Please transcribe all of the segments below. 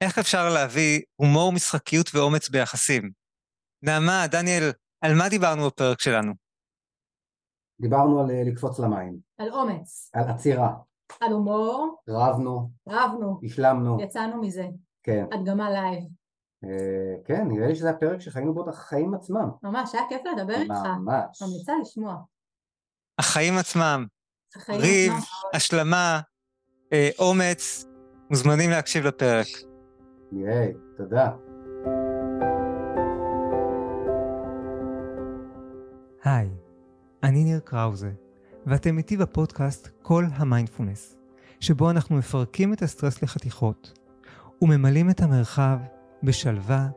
איך אפשר להביא הומור, משחקיות ואומץ ביחסים? נעמה, דניאל, על מה דיברנו בפרק שלנו? דיברנו על אה, לקפוץ למים, על אומץ, על עצירה, על הומור, רבנו, רבנו, השלמנו, יצאנו מזה, כן. הדגמה live. אה, כן, נראה לי שזה הפרק שחיינו בו את החיים עצמם. ממש, היה כיף לדבר איתך. ממש. ממליצה לשמוע. החיים עצמם, החיים ריב, עצמם. השלמה, אה, אומץ, מוזמנים להקשיב לפרק. ייי, תודה. היי, אני ניר קראוזה, ואתם איתי בפודקאסט כל המיינדפולנס, שבו אנחנו מפרקים את הסטרס לחתיכות, וממלאים את המרחב בשלווה,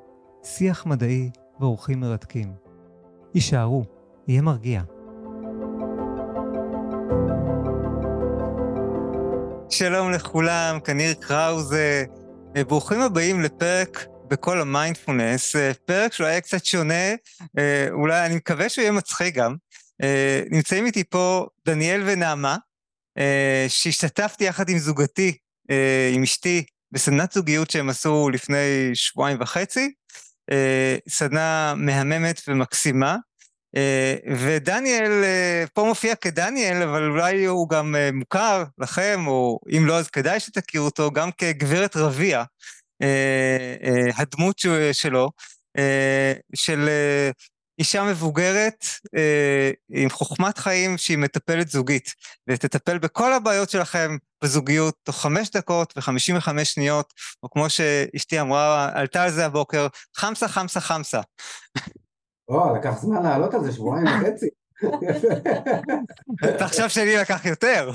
שיח מדעי ואורחים מרתקים. הישארו, יהיה מרגיע. שלום לכולם, כאן ניר קראוזה, ברוכים הבאים לפרק בכל המיינדפולנס, אה, פרק שאולי יהיה קצת שונה, אה, אולי אני מקווה שהוא יהיה מצחיק גם. אה, נמצאים איתי פה דניאל ונעמה, שהשתתפתי יחד עם זוגתי, עם אשתי, בסדנת זוגיות שהם עשו לפני שבועיים וחצי, סדנה מהממת ומקסימה. אה, ודניאל אה, פה מופיע כדניאל, אבל אולי הוא גם אה, מוכר לכם, או אם לא אז כדאי שתכירו אותו, גם כגברת רביע, הדמות שלו, של אישה מבוגרת עם חוכמת חיים שהיא מטפלת זוגית, ותטפל בכל הבעיות שלכם בזוגיות תוך חמש דקות וחמישים וחמש שניות, או כמו שאשתי אמרה, עלתה על זה הבוקר, חמסה חמסה חמסה. או, לקח זמן לעלות על זה, שבועיים וחצי. תחשוב שלי לקח יותר.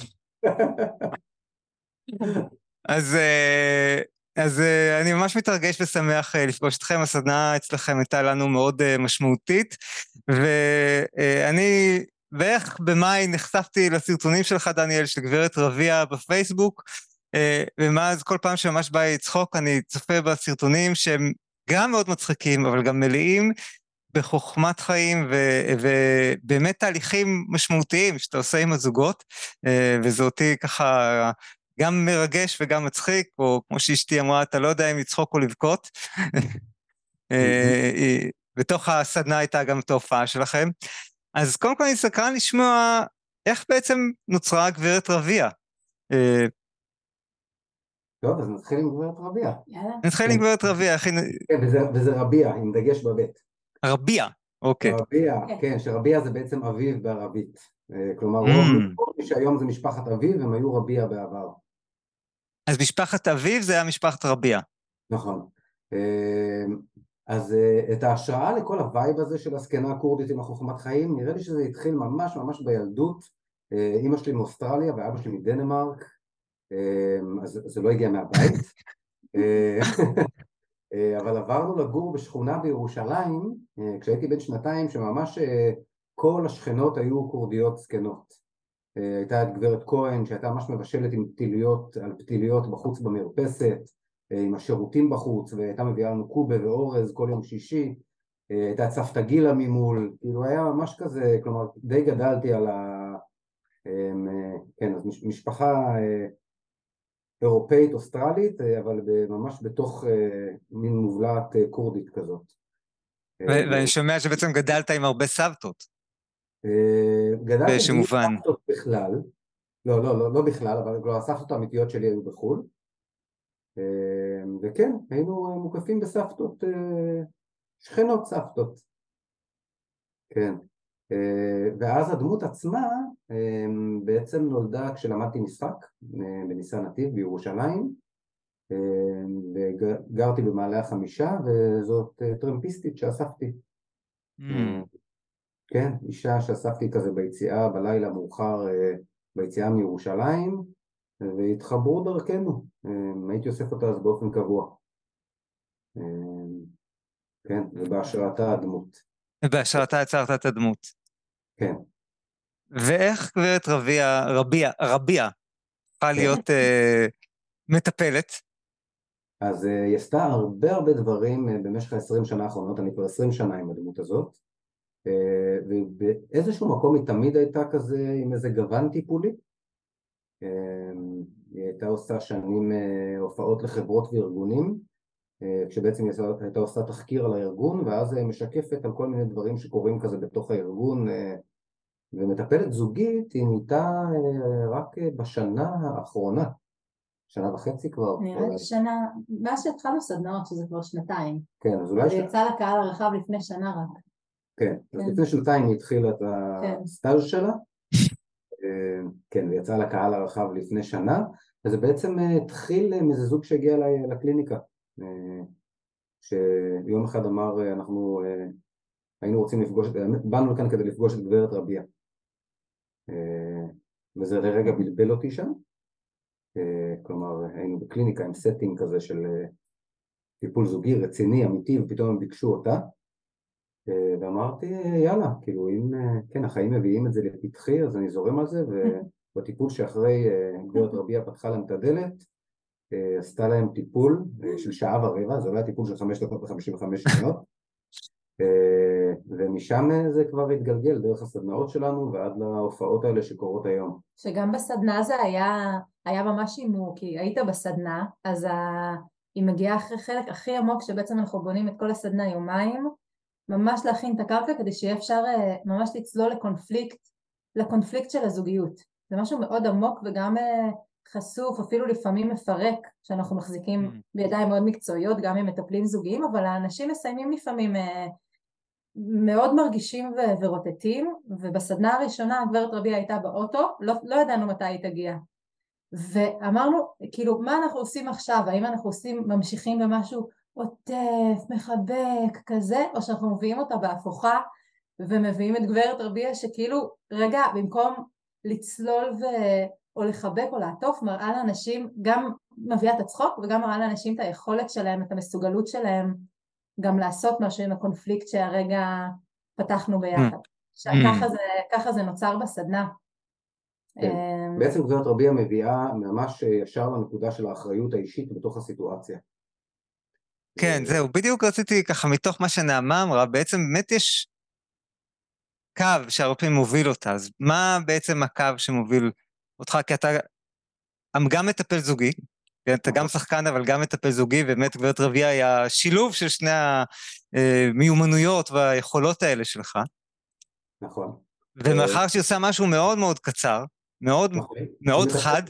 אז, אה, אז אה, אני ממש מתרגש ושמח אה, לפגוש אתכם, הסדנה אצלכם הייתה לנו מאוד משמעותית, ואני בערך במאי נחשפתי לסרטונים שלך, דניאל, של גברת רביע בפייסבוק, ומאז כל פעם שממש בא לי לצחוק, אני צופה בסרטונים שהם גם מאוד מצחיקים, אבל גם מלאים בחוכמת חיים ו- ובאמת תהליכים משמעותיים שאתה עושה עם הזוגות, אה, וזה אותי ככה גם מרגש וגם מצחיק, או כמו שאשתי אמרה, אתה לא יודע אם לצחוק או לבכות. אה, היא- בתוך הסדנה הייתה גם את ההופעה שלכם. אז קודם כל אני סקרן לשמוע איך בעצם נוצרה הגברת רביע. אה, טוב, אז נתחיל עם גברת רביע. יאללה. נתחיל עם גברת רביע, היא... כן, וזה רביע, עם דגש בבית. רביע, אוקיי. רביע, כן. כן, שרביע זה בעצם אביב בערבית. אה, כלומר, Mm. רוב מי שהיום זה משפחת אביב, הם היו רביע בעבר. אז משפחת אביב זה היה משפחת רביע. נכון. אה, אז אה, את ההשראה לכל ה vibe הזה של הזקנה הכורדית עם החוכמת חיים, נראה לי שזה התחיל ממש ממש בילדות. אימא שלי מאוסטרליה ואבא שלי מדנמרק, אז זה לא הגיע מהבית. אה, אבל עברנו לגור בשכונה בירושלים, אה, כשהייתי בן שנתיים, שממש אה, כל השכנות היו כורדיות זקנות. הייתה את גברת כהן שהייתה ממש מבשלת עם פתיליות, על פתיליות בחוץ במרפסת, עם השירותים בחוץ, והייתה מביאה לנו קובה ואורז כל יום שישי, הייתה את סבתא גילה ממול, כאילו היה ממש כזה, כלומר די גדלתי על ה... כן, אז מש- משפחה אירופאית אוסטרלית, אה, אבל ממש בתוך אה, מין מובלעת אה, כורדית כזאת. ואני שומע שבעצם גדלת עם הרבה סבתות. גדלתי מובן. סבתות בכלל, לא, לא, לא, לא בכלל, אבל כבר הסבתות האמיתיות שלי היו בחו"ל, וכן, היינו מוקפים בסבתות, שכנות סבתות, כן, ואז הדמות עצמה אה, בעצם נולדה כשלמדתי משחק אה, בניסן נתיב בירושלים, אה, וגרתי במעלה החמישה, וזאת אה, טרמפיסטית שאספתי. Mm. כן, אישה שאספתי כזה ביציאה בלילה מאוחר, אה, ביציאה מירושלים, והתחברו דרכנו. אה, הייתי אוסף אותה אז באופן קבוע. אה, כן, ובהשראתה הדמות. בהשראתה יצרת את הדמות. כן. ואיך גברת רביע, רביע, רביע, הפכה להיות אה, מטפלת? אז אה, היא עשתה הרבה הרבה דברים אה, במשך ה-20 שנה האחרונות, אני כבר 20 שנה עם הדמות הזאת, ובאיזשהו מקום היא תמיד הייתה כזה עם איזה גוון טיפולי. היא הייתה עושה שנים הופעות לחברות וארגונים, כשבעצם היא הייתה עושה תחקיר על הארגון ואז משקפת על כל מיני דברים שקורים כזה בתוך הארגון ומטפלת זוגית היא נהייתה רק בשנה האחרונה, שנה וחצי כבר. נראה לי שנה, מאז שהתחלנו סדנאות שזה כבר שנתיים. כן, אז אולי... זה יצא לקהל הרחב לפני שנה רק. כן, אז כן. לפני שנתיים היא התחילה את כן. הסטאז' שלה, כן, ויצא לקהל הרחב לפני שנה, וזה בעצם התחיל מאיזה זוג שהגיע לקליניקה, שיום אחד אמר, אנחנו היינו רוצים לפגוש, באנו לכאן כדי לפגוש את גברת רביע. וזה לרגע בלבל אותי שם, כלומר היינו בקליניקה עם setting כזה של טיפול זוגי רציני, אמיתי, ופתאום הם ביקשו אותה, ואמרתי יאללה, כאילו אם, כן החיים מביאים את זה לפתחי אז אני זורם על זה, ובטיפול שאחרי גברת רביע פתחה להם את הדלת, עשתה להם טיפול של שעה ורבע, זה לא היה טיפול של חמש דקות וחמישים וחמש שניות, ומשם זה כבר התגלגל דרך הסדנאות שלנו ועד להופעות האלה שקורות היום. שגם בסדנה זה היה, היה ממש הימור, כי היית בסדנה, אז ה... היא מגיעה אחרי חלק הכי עמוק שבעצם אנחנו בונים את כל הסדנה יומיים, ממש להכין את הקרקע כדי שיהיה אפשר ממש לצלול לקונפליקט, לקונפליקט של הזוגיות. זה משהו מאוד עמוק וגם חשוף, אפילו לפעמים מפרק, שאנחנו מחזיקים mm. בידיים מאוד מקצועיות, גם עם מטפלים זוגיים, אבל האנשים מסיימים לפעמים מאוד מרגישים ו- ורוטטים, ובסדנה הראשונה הגברת רבי הייתה באוטו, לא, לא ידענו מתי היא תגיע. ואמרנו, כאילו, מה אנחנו עושים עכשיו? האם אנחנו עושים, ממשיכים במשהו עוטף, מחבק, כזה, או שאנחנו מביאים אותה בהפוכה ומביאים את גברת רביע שכאילו, רגע, במקום לצלול ו... או לחבק או לעטוף, מראה לאנשים, גם מביאה את הצחוק וגם מראה לאנשים את היכולת שלהם, את המסוגלות שלהם גם לעשות משהו עם הקונפליקט שהרגע פתחנו ביחד. Mm. ככה זה, ככה זה נוצר בסדנה. כן. אמ, בעצם גברת רביע מביאה ממש ישר לנקודה של האחריות האישית בתוך הסיטואציה. כן, זהו, בדיוק רציתי ככה, מתוך מה שנעמה אמרה, בעצם באמת יש קו שהרבה פעמים מוביל אותה, אז מה בעצם הקו שמוביל אותך? כי אתה גם מטפל זוגי, כן, אתה גם שחקן אבל גם מטפל זוגי, ובאמת גברת רביע היא השילוב של שני המיומנויות והיכולות האלה שלך. נכון. ומאחר שהיא עושה משהו מאוד מאוד קצר, מאוד, נכון. מאוד חד,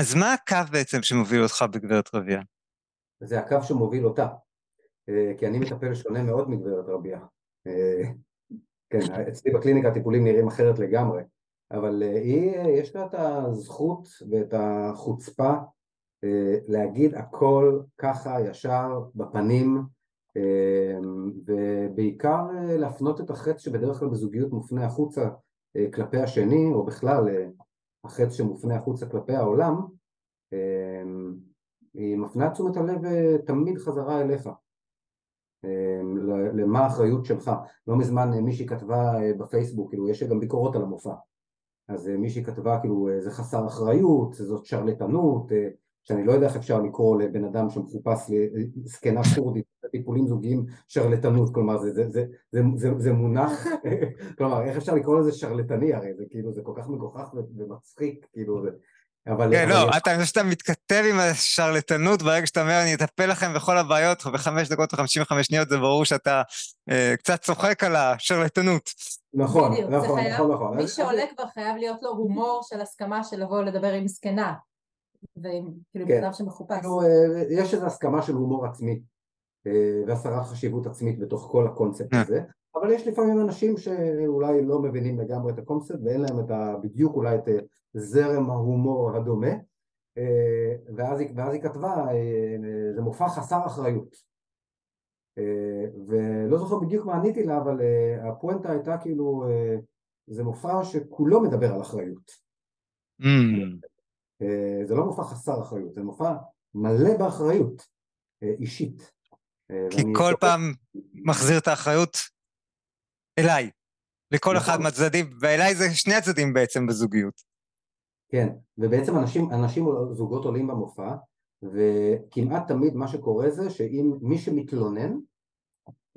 אז מה הקו בעצם שמוביל אותך בגברת רביע? זה הקו שמוביל אותה, אה, כי אני מטפל שונה מאוד מגברת רביע. אה, כן, אצלי בקליניקה הטיפולים נראים אחרת לגמרי. אבל אה, היא, אה, יש לה את הזכות ואת החוצפה אה, להגיד הכל ככה ישר בפנים ובעיקר להפנות את החץ שבדרך כלל בזוגיות מופנה החוצה כלפי השני או בכלל החץ שמופנה החוצה כלפי העולם היא מפנה תשומת הלב תמיד חזרה אליך. למה האחריות שלך. לא מזמן מישהי כתבה בפייסבוק כאילו יש גם ביקורות על המופע אז אה, מישהי כתבה כאילו אה, זה חסר אחריות, זאת שרלטנות, אה, שאני לא יודע איך אפשר לקרוא לבן אדם שמחופש לזקנה כורדית, טיפולים זוגיים שרלטנות, כלומר זה, זה, זה, זה, זה, זה מונח, כלומר איך אפשר לקרוא לזה שרלטני הרי, זה כאילו זה כל כך מגוחך ומצחיק, כאילו זה, אבל... כן, לא, אתה חושב שאתה מתכתב עם השרלטנות ברגע שאתה אומר, אני אטפל לכם בכל הבעיות בחמש דקות וחמישים וחמש שניות, זה ברור שאתה אה, קצת צוחק על השרלטנות. נכון, בדיוק, נכון, חייב, נכון, נכון. מי שעולה כבר חייב להיות לו הומור של הסכמה של לבוא לדבר עם זקנה. ועם כאילו כן. בן שמחופש. כאילו, אה, יש איזו הסכמה של הומור עצמי אה, והסרת חשיבות עצמית בתוך כל הקונספט הזה. אבל יש לפעמים אנשים שאולי לא מבינים לגמרי את הקונספט ואין להם את ה, בדיוק אולי את זרם ההומור הדומה אה, ואז היא, ואז היא כתבה אה, זה מופע חסר אחריות אה, ולא זוכר בדיוק מה עניתי לה אבל הפואנטה הייתה כאילו זה מופע שכולו מדבר על אחריות mm. זה לא מופע חסר אחריות זה מופע מלא באחריות אישית כי כל פעם מחזיר את האחריות אליי, לכל אחד נכון. מהצדדים, ואליי זה שני הצדדים בעצם בזוגיות. כן, ובעצם אנשים, אנשים זוגות עולים במופע, וכמעט תמיד מה שקורה זה שאם מי שמתלונן,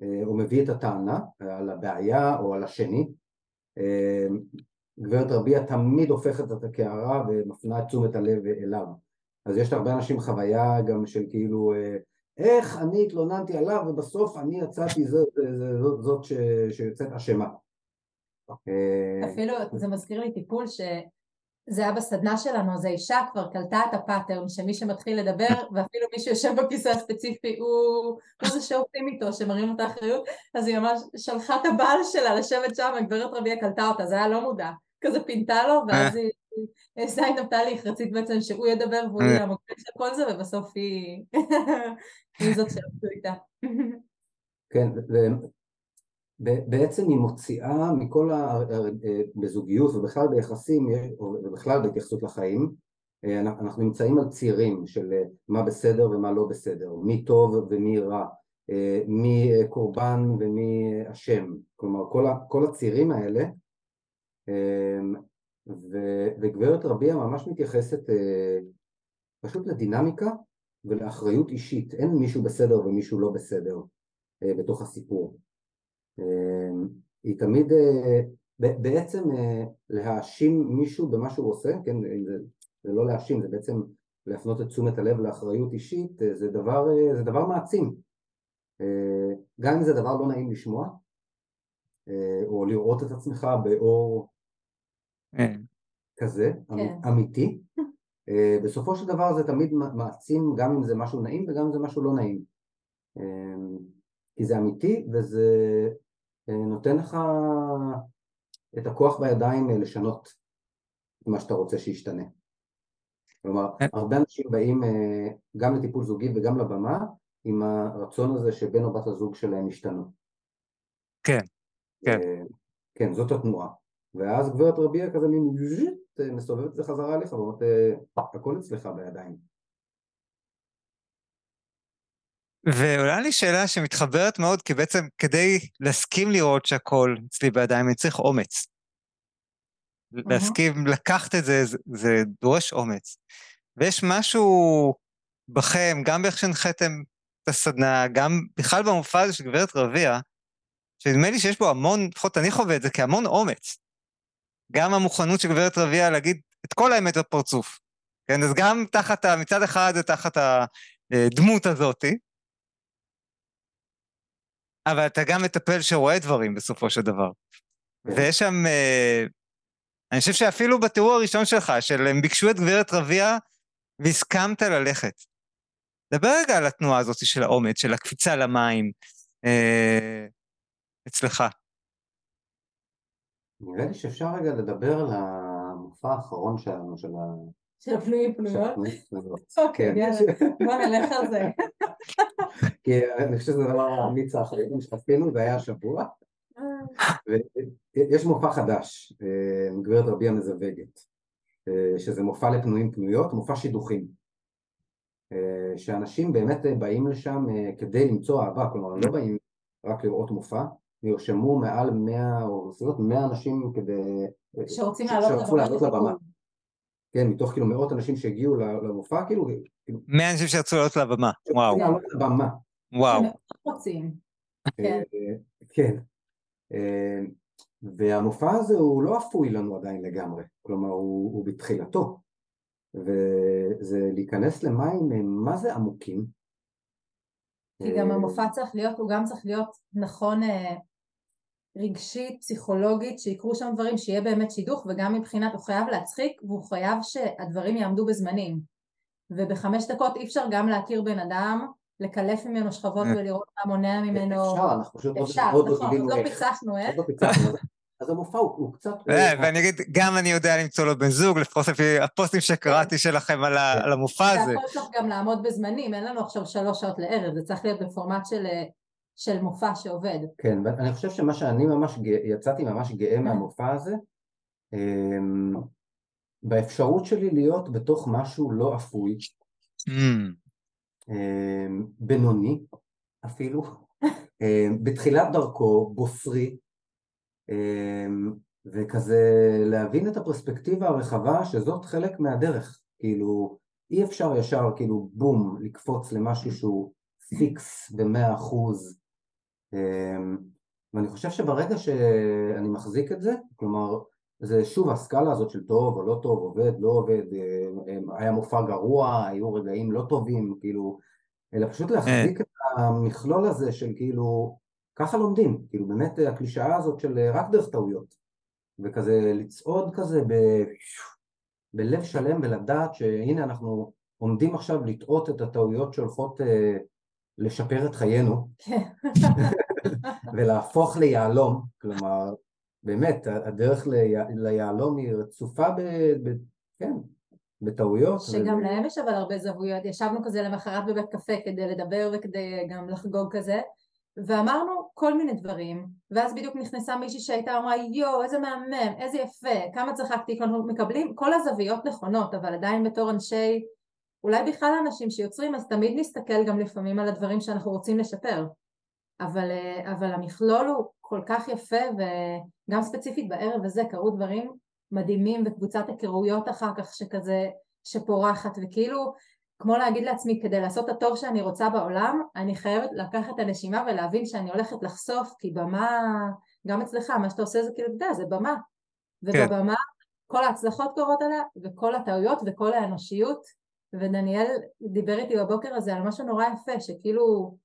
אה, הוא מביא את הטענה על הבעיה או על השני, אה, גברת רביע תמיד הופכת את הקערה ומפנה את תשומת הלב אליו. אז יש להרבה אנשים חוויה גם של כאילו איך אני התלוננתי עליו ובסוף אני יצאתי זאת, זאת, זאת ש, שיוצאת אשמה. אפילו זה מזכיר לי טיפול ש... זה היה בסדנה שלנו, אז האישה כבר קלטה את הפאטרן שמי שמתחיל לדבר ואפילו מי שיושב בכיסא הספציפי הוא, הוא זה שעובדים איתו, שמרים את האחריות אז היא ממש שלחה את הבעל שלה לשבת שם, הגברת רביע קלטה אותה, זה היה לא מודע, כזה פינתה לו ואז היא עשה עם נפתלי חרצית בעצם שהוא ידבר והוא יהיה המוקד של כל זה ובסוף היא, היא זאת שעבדו איתה. כן, בעצם היא מוציאה מכל ה... בזוגיות ובכלל ביחסים ובכלל בהתייחסות לחיים אנחנו נמצאים על צירים של מה בסדר ומה לא בסדר, מי טוב ומי רע, מי קורבן ומי אשם, כלומר כל, ה, כל הצירים האלה ו, וגברת רביע ממש מתייחסת פשוט לדינמיקה ולאחריות אישית, אין מישהו בסדר ומישהו לא בסדר בתוך הסיפור. אמ, היא תמיד אה, בעצם אה, להאשים מישהו במה שהוא עושה, כן, זה, זה לא להאשים, זה בעצם להפנות את תשומת הלב לאחריות אישית, אה, זה דבר, זה דבר מעצים. גם אם זה דבר לא נעים לשמוע, או לראות את עצמך באור כן. כזה, כן. אמיתי, בסופו של דבר זה תמיד מעצים גם אם זה משהו נעים וגם אם זה משהו לא נעים. כי זה אמיתי וזה נותן לך את הכוח בידיים אה, לשנות את מה שאתה רוצה שישתנה. כלומר, כן. הרבה אנשים באים אה, גם לטיפול זוגי וגם לבמה עם הרצון הזה שבן או בת הזוג שלהם ישתנו. כן, כן. אה, כן, זאת התנועה. ואז גברת רביע כזה מין מסובבת את זה חזרה אליך ואומרת, הכל אצלך בידיים. ועולה לי שאלה שמתחברת מאוד, כי בעצם כדי להסכים לראות שהכל אצלי בידיים, אני צריך אומץ. להסכים לקחת את זה, זה, זה דורש אומץ. ויש משהו בכם, גם באיך שהנחיתם את הסדנה, גם בכלל במופע הזה של גברת רביע, שנדמה לי שיש בו המון, לפחות אני חווה את זה כהמון אומץ. גם המוכנות של גברת רביע להגיד את כל האמת בפרצוף. כן, אז גם תחת, מצד אחד זה תחת הדמות הזאתי, אבל אתה גם מטפל שרואה דברים בסופו של דבר. כן. ויש שם, אה, אני חושב שאפילו בתיאור הראשון שלך, של הם ביקשו את גברת רביע והסכמת ללכת. דבר רגע על התנועה הזאת של האומץ, של הקפיצה למים, אה, אצלך. נראה לי שאפשר רגע לדבר על המופע האחרון שלנו, של. של הפנויים פנויות? אוקיי, כן. בוא נלך על זה. כי אני חושב שזה הדבר האמיץ האחרון שעשינו, זה היה השבוע. ויש מופע חדש, אה, גברת רבי המזווגת, אה, שזה מופע לפנויים פנויות, מופע שידוכים. אה, שאנשים באמת באים לשם כדי למצוא אהבה, כלומר הם לא באים רק לראות מופע, נרשמו מעל 100 או בסביבות 100 אנשים כדי... שרוצים לעלות לבמה. כן, מתוך כאילו מאות אנשים שהגיעו למופע, כאילו... כאילו- מאה אנשים שרצו לעלות לבמה, וואו. לבמה. וואו. רוצים. כן. כן. אה, והמופע הזה הוא לא אפוי לנו עדיין לגמרי, כלומר הוא, הוא בתחילתו, וזה להיכנס למים מה זה עמוקים. כי גם אה, המופע צריך להיות, הוא גם צריך להיות נכון אה, רגשית, פסיכולוגית, שיקרו שם דברים, שיהיה באמת שידוך, וגם מבחינת הוא חייב להצחיק, והוא חייב שהדברים יעמדו בזמנים. ובחמש דקות אי אפשר גם להכיר בן אדם, לקלף ממנו שכבות אה. ולראות מה מונע ממנו... אפשר, אנחנו פשוט נכון, עוד לא פיצחנו איך. אז המופע הוא קצת... אה, ואני אגיד, גם אני יודע למצוא לו בן זוג, לפחות לפי הפוסטים שקראתי. שלכם על כן. המופע הזה. זה יכול גם לעמוד בזמנים, אין לנו עכשיו שלוש שעות לערב, זה צריך להיות בפורמט של אה, של מופע שעובד. כן, ואני חושב שמה שאני ממש גאה, יצאתי ממש גאה מהמופע הזה, אמ, באפשרות שלי להיות בתוך משהו לא אפוי, mm. אמ, בינוני אפילו, אמ, בתחילת דרכו, בוסרי, וכזה להבין את הפרספקטיבה הרחבה שזאת חלק מהדרך, כאילו אי אפשר ישר כאילו בום לקפוץ למשהו שהוא פיקס במאה אחוז ואני חושב שברגע שאני מחזיק את זה, כלומר זה שוב הסקאלה הזאת של טוב או לא טוב, עובד, לא עובד, אה, היה מופע גרוע, היו רגעים לא טובים, כאילו, אלא פשוט להחזיק את המכלול הזה של כאילו, ככה לומדים, כאילו באמת הקלישאה הזאת של רק דרך טעויות, וכזה לצעוד כזה ב... בלב שלם ולדעת שהנה אנחנו עומדים עכשיו לטעות את הטעויות שהולכות אה, לשפר את חיינו. כן. ולהפוך ליהלום, כלומר באמת הדרך ליהלום היא רצופה ב... ב כן, בטעויות. שגם ו... להם יש אבל הרבה זוויות, ישבנו כזה למחרת בבית קפה כדי לדבר וכדי גם לחגוג כזה ואמרנו כל מיני דברים ואז בדיוק נכנסה מישהי שהייתה אמרה יואו איזה מהמם, איזה יפה, כמה צחקתי, אנחנו מקבלים כל הזוויות נכונות אבל עדיין בתור אנשי אולי בכלל אנשים שיוצרים אז תמיד נסתכל גם לפעמים על הדברים שאנחנו רוצים לשפר אבל, אה, אבל המכלול הוא כל כך יפה וגם ספציפית בערב הזה קרו דברים מדהימים וקבוצת היכרויות אחר כך שכזה שפורחת וכאילו כמו להגיד לעצמי כדי לעשות את הטוב שאני רוצה בעולם אני חייבת לקחת את הנשימה ולהבין שאני הולכת לחשוף כי במה גם אצלך מה שאתה עושה זה כאילו אתה יודע זה במה כן. ובבמה כל ההצלחות קורות עליה וכל הטעויות וכל האנושיות ודניאל דיבר איתי בבוקר הזה על משהו נורא יפה שכאילו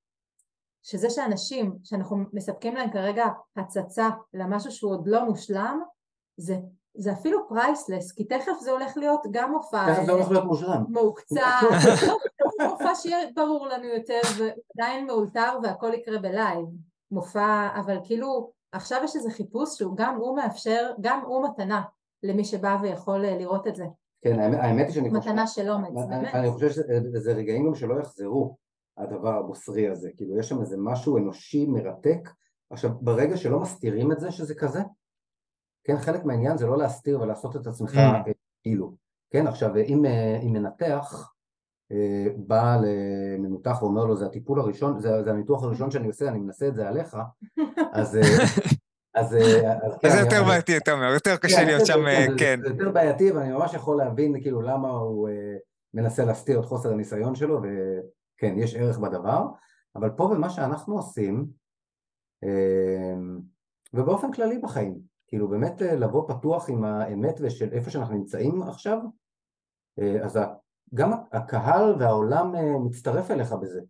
שזה שאנשים שאנחנו מספקים להם כרגע הצצה למשהו שהוא עוד לא מושלם זה, זה אפילו priceless כי תכף זה הולך להיות גם מופע תכף זה הולך להיות מושלם. מקצה מופע שיהיה ברור לנו יותר ועדיין מאולתר והכל יקרה ב live. מופע אבל כאילו עכשיו יש איזה חיפוש שהוא גם הוא מאפשר גם הוא מתנה למי שבא ויכול לראות את זה. כן האמת היא שאני חושב מתנה של אומץ באמת. אני חושב שזה רגעים גם שלא יחזרו הדבר הבוסרי הזה, כאילו יש שם איזה משהו אנושי מרתק, עכשיו ברגע שלא מסתירים את זה שזה כזה, כן, חלק מהעניין זה לא להסתיר ולעשות את עצמך mm. כאילו, כן, עכשיו אם, אה, אם מנתח אה, בא למנותח ואומר לו זה הטיפול הראשון, זה, זה הניתוח הראשון שאני עושה, אני מנסה את זה עליך, אז... אז, אז כן, זה יותר בעייתי, אתה אומר, יותר קשה כן, להיות שם, כן. זה יותר בעייתי, ואני ממש יכול להבין כאילו למה הוא מנסה להסתיר את חוסר הניסיון שלו, כן, יש ערך בדבר, אבל פה במה שאנחנו עושים, אמ, ובאופן כללי בחיים, כאילו באמת אה, לבוא פתוח עם האמת ושל איפה שאנחנו נמצאים עכשיו, אה, אז גם הקהל והעולם אה, מצטרף אליך בזה.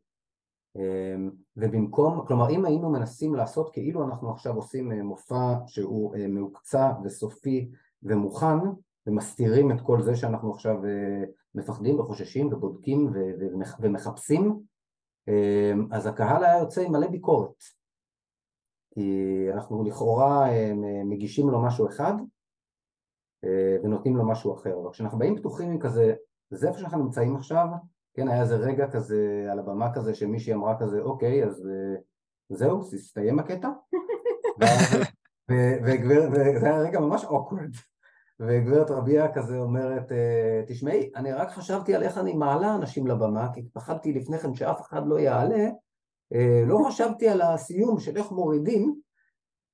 אמ, ובמקום, כלומר אם היינו מנסים לעשות כאילו אנחנו עכשיו עושים מופע שהוא מהוקצע וסופי ומוכן ומסתירים את כל זה שאנחנו עכשיו מפחדים וחוששים ובודקים ומחפשים, אמ, אז הקהל היה יוצא עם מלא ביקורת. כי אנחנו לכאורה מגישים לו משהו אחד אה, ונותנים לו משהו אחר. אבל כשאנחנו באים פתוחים עם כזה, זה איפה שאנחנו נמצאים עכשיו, כן, היה איזה רגע כזה על הבמה כזה שמישהי אמרה כזה, אוקיי, אז אה, זהו, הסתיים הקטע? וזה היה רגע ממש אוקוורד. וגברת רביע כזה אומרת, אה, תשמעי, אני רק חשבתי על איך אני מעלה אנשים לבמה, כי פחדתי לפני כן שאף אחד לא יעלה, אה, לא חשבתי על הסיום של איך מורידים,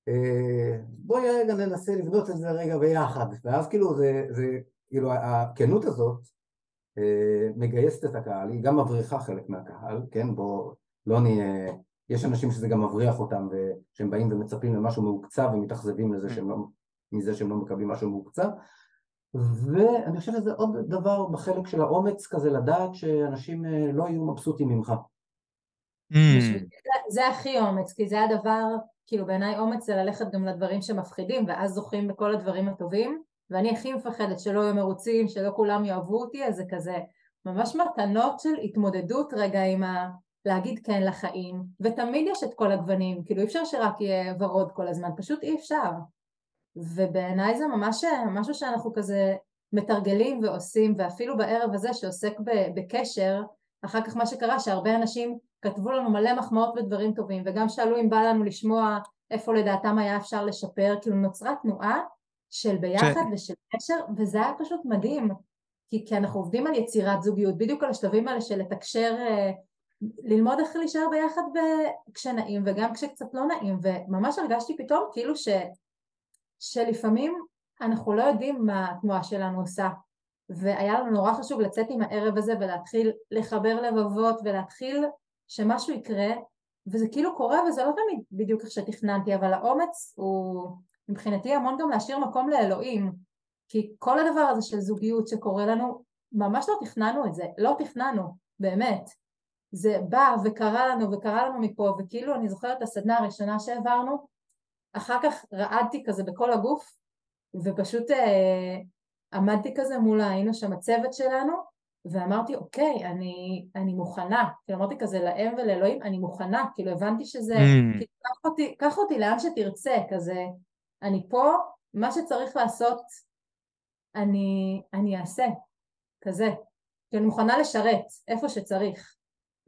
אה, בואי רגע ננסה לבנות את זה רגע ביחד, ואז כאילו זה, זה כאילו הכנות הזאת מגייסת את הקהל, היא גם מבריחה חלק מהקהל, כן, בוא לא נהיה, יש אנשים שזה גם מבריח אותם, ושהם באים ומצפים למשהו מהוקצב ומתאכזבים לזה שהם לא מזה שהם לא מקבלים משהו מוקצב ואני חושב שזה עוד דבר בחלק של האומץ כזה לדעת שאנשים אה, לא יהיו מבסוטים ממך. Mm. זה הכי אומץ, כי זה הדבר, כאילו בעיניי אומץ זה ללכת גם לדברים שמפחידים ואז זוכים בכל הדברים הטובים ואני הכי מפחדת שלא יהיו מרוצים, שלא כולם יאהבו אותי, אז זה כזה ממש מתנות של התמודדות רגע עם ה... להגיד כן לחיים, ותמיד יש את כל הגוונים, כאילו אי אפשר שרק יהיה ורוד כל הזמן, פשוט אי אפשר. ובעיניי זה ממש משהו שאנחנו כזה מתרגלים ועושים ואפילו בערב הזה שעוסק בקשר אחר כך מה שקרה שהרבה אנשים כתבו לנו מלא מחמאות ודברים טובים וגם שאלו אם בא לנו לשמוע איפה לדעתם היה אפשר לשפר כאילו נוצרה תנועה של ביחד ש... ושל קשר וזה היה פשוט מדהים. כי, כי אנחנו עובדים על יצירת זוגיות בדיוק על השלבים האלה של לתקשר אה, ללמוד איך להישאר ביחד כשנעים וגם כשקצת לא נעים וממש הרגשתי פתאום כאילו ש... שלפעמים אנחנו לא יודעים מה התנועה שלנו עושה והיה לנו נורא חשוב לצאת עם הערב הזה ולהתחיל לחבר לבבות ולהתחיל שמשהו יקרה וזה כאילו קורה וזה לא תמיד בדיוק איך שתכננתי אבל האומץ הוא, מבחינתי המון גם להשאיר מקום לאלוהים, כי כל הדבר הזה של זוגיות שקורה לנו, ממש לא תכננו את זה, לא תכננו, באמת. זה בא וקרה לנו וקרה לנו מפה, וכאילו אני זוכרת את הסדנה הראשונה שהעברנו, אחר כך רעדתי כזה בכל הגוף, ופשוט אה, עמדתי כזה מול, היינו שם הצוות שלנו, ואמרתי, אוקיי, אני, אני מוכנה. כאילו אמרתי כזה לאם ולאלוהים, אני מוכנה. כאילו הבנתי שזה, mm. כאילו, קח אותי, קח אותי לאן שתרצה, כזה, אני פה, מה שצריך לעשות, אני, אני אעשה, כזה. כי אני מוכנה לשרת איפה שצריך.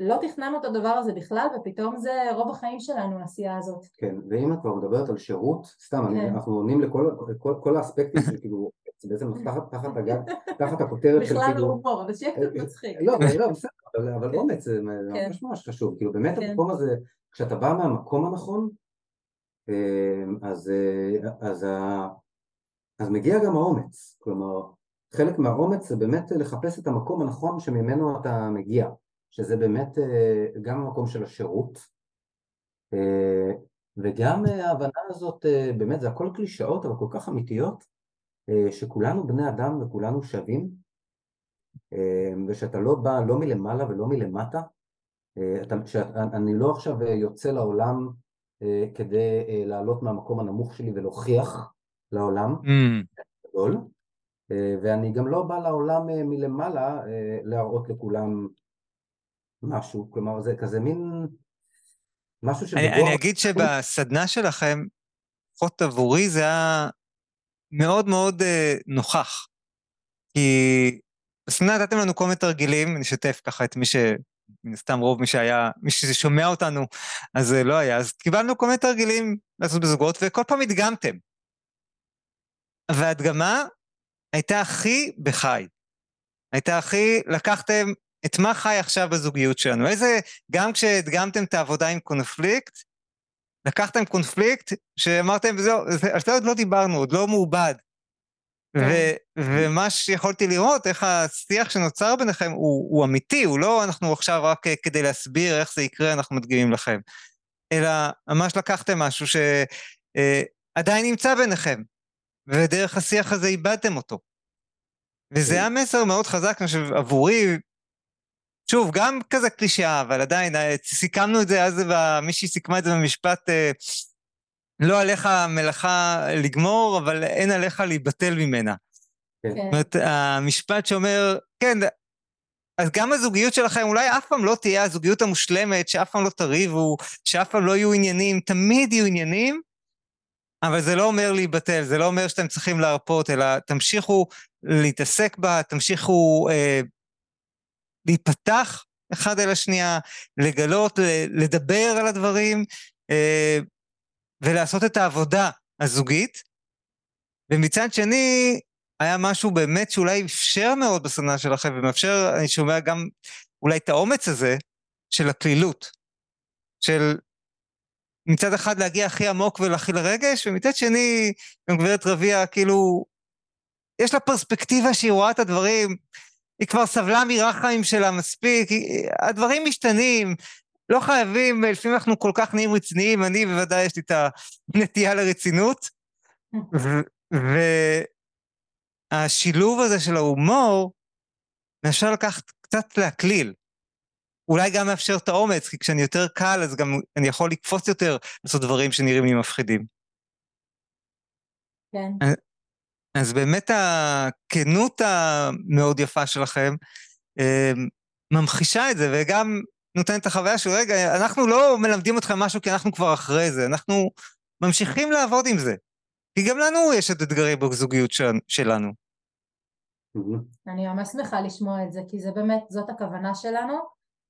לא תכננו את הדבר הזה בכלל, ופתאום זה רוב החיים שלנו, העשייה הזאת. כן, ואם את כבר מדברת על שירות, סתם, כן. אני, אנחנו עונים לכל כל, כל האספקטים שכאילו, זה בעצם תחת, תחת הגג, תחת הכותרת של כאילו... בכלל לא הומור, אבל שיהיה קצת מצחיק. לא, לא, בסדר, אבל, אבל. אומץ זה כן. ממש ממש חשוב, כאילו באמת כן. המקום הזה, כשאתה בא מהמקום הנכון, אה, אז, אה, אז, אז מגיע גם האומץ, כלומר, חלק מהאומץ זה באמת לחפש את המקום הנכון שממנו אתה מגיע. שזה באמת אה, גם המקום של השירות אה, וגם אה, ההבנה הזאת, באמת זה הכל קלישאות אבל כל כך אמיתיות שכולנו בני אדם וכולנו שווים ושאתה לא בא לא מלמעלה ולא מלמטה שאני לא עכשיו יוצא לעולם כדי לעלות מהמקום הנמוך שלי ולהוכיח לעולם mm. גדול ואני גם לא בא לעולם מלמעלה להראות לכולם משהו, כלומר זה כזה מין משהו שבגור... אני, אני אגיד שבסדנה שלכם, לפחות עבורי זה היה מאוד מאוד אה, נוכח. כי בסדנה נתתם לנו כל מיני תרגילים, אני אשתף ככה את מי ש... מן הסתם רוב מי שהיה, מי ששומע אותנו, אז זה לא היה. אז קיבלנו כל מיני תרגילים לעשות בזוגות, וכל פעם הדגמתם. וההדגמה הייתה הכי בחי. הייתה הכי, לקחתם את מה חי עכשיו בזוגיות שלנו? איזה, גם כשהדגמתם את העבודה עם קונפליקט, לקחתם קונפליקט שאמרתם, זהו, על זה עוד לא דיברנו, עוד לא מעובד. כן. ו- ומה שיכולתי לראות, איך השיח שנוצר ביניכם הוא, הוא אמיתי, הוא לא אנחנו עכשיו רק כדי להסביר איך זה יקרה, אנחנו מדגימים לכם. אלא ממש לקחתם משהו שעדיין אה, נמצא ביניכם, ודרך השיח הזה איבדתם אותו. וזה כן. היה מסר מאוד חזק, אני חושב, עבורי, שוב, גם כזה קלישאה, אבל עדיין, אה, סיכמנו את זה אז, מישהי סיכמה את זה במשפט, אה, לא עליך מלאכה לגמור, אבל אין עליך להיבטל ממנה. כן. זאת אומרת, המשפט שאומר, כן, אז גם הזוגיות שלכם אולי אף פעם לא תהיה הזוגיות המושלמת, שאף פעם לא תריבו, שאף פעם לא יהיו עניינים, תמיד יהיו עניינים, אבל זה לא אומר להיבטל, זה לא אומר שאתם צריכים להרפות, אלא תמשיכו להתעסק בה, תמשיכו אה, להיפתח אחד אל השנייה, לגלות, לדבר על הדברים אה, ולעשות את העבודה הזוגית. ומצד שני, היה משהו באמת שאולי אפשר מאוד בסדנה שלכם, ומאפשר, אני שומע גם אולי את האומץ הזה של הקלילות, של מצד אחד להגיע הכי עמוק ולהכיל הרגש, ומצד שני, גם גברת רביע, כאילו, יש לה פרספקטיבה שהיא רואה את הדברים היא כבר סבלה מרחמים שלה מספיק, הדברים משתנים, לא חייבים, לפעמים אנחנו כל כך נהיים רציניים, אני בוודאי יש לי את הנטייה לרצינות, והשילוב הזה של ההומור מאפשר לקחת קצת להקליל. אולי גם מאפשר את האומץ, כי כשאני יותר קל, אז גם אני יכול לקפוץ יותר לעשות דברים שנראים לי מפחידים. כן. אז באמת הכנות המאוד יפה שלכם אמ, ממחישה את זה, וגם נותנת את החוויה של, רגע, אנחנו לא מלמדים אתכם משהו כי אנחנו כבר אחרי זה, אנחנו ממשיכים לעבוד עם זה. כי גם לנו יש את אתגרים בזוגיות שלנו. אני ממש שמחה לשמוע את זה, כי זה באמת, זאת הכוונה שלנו.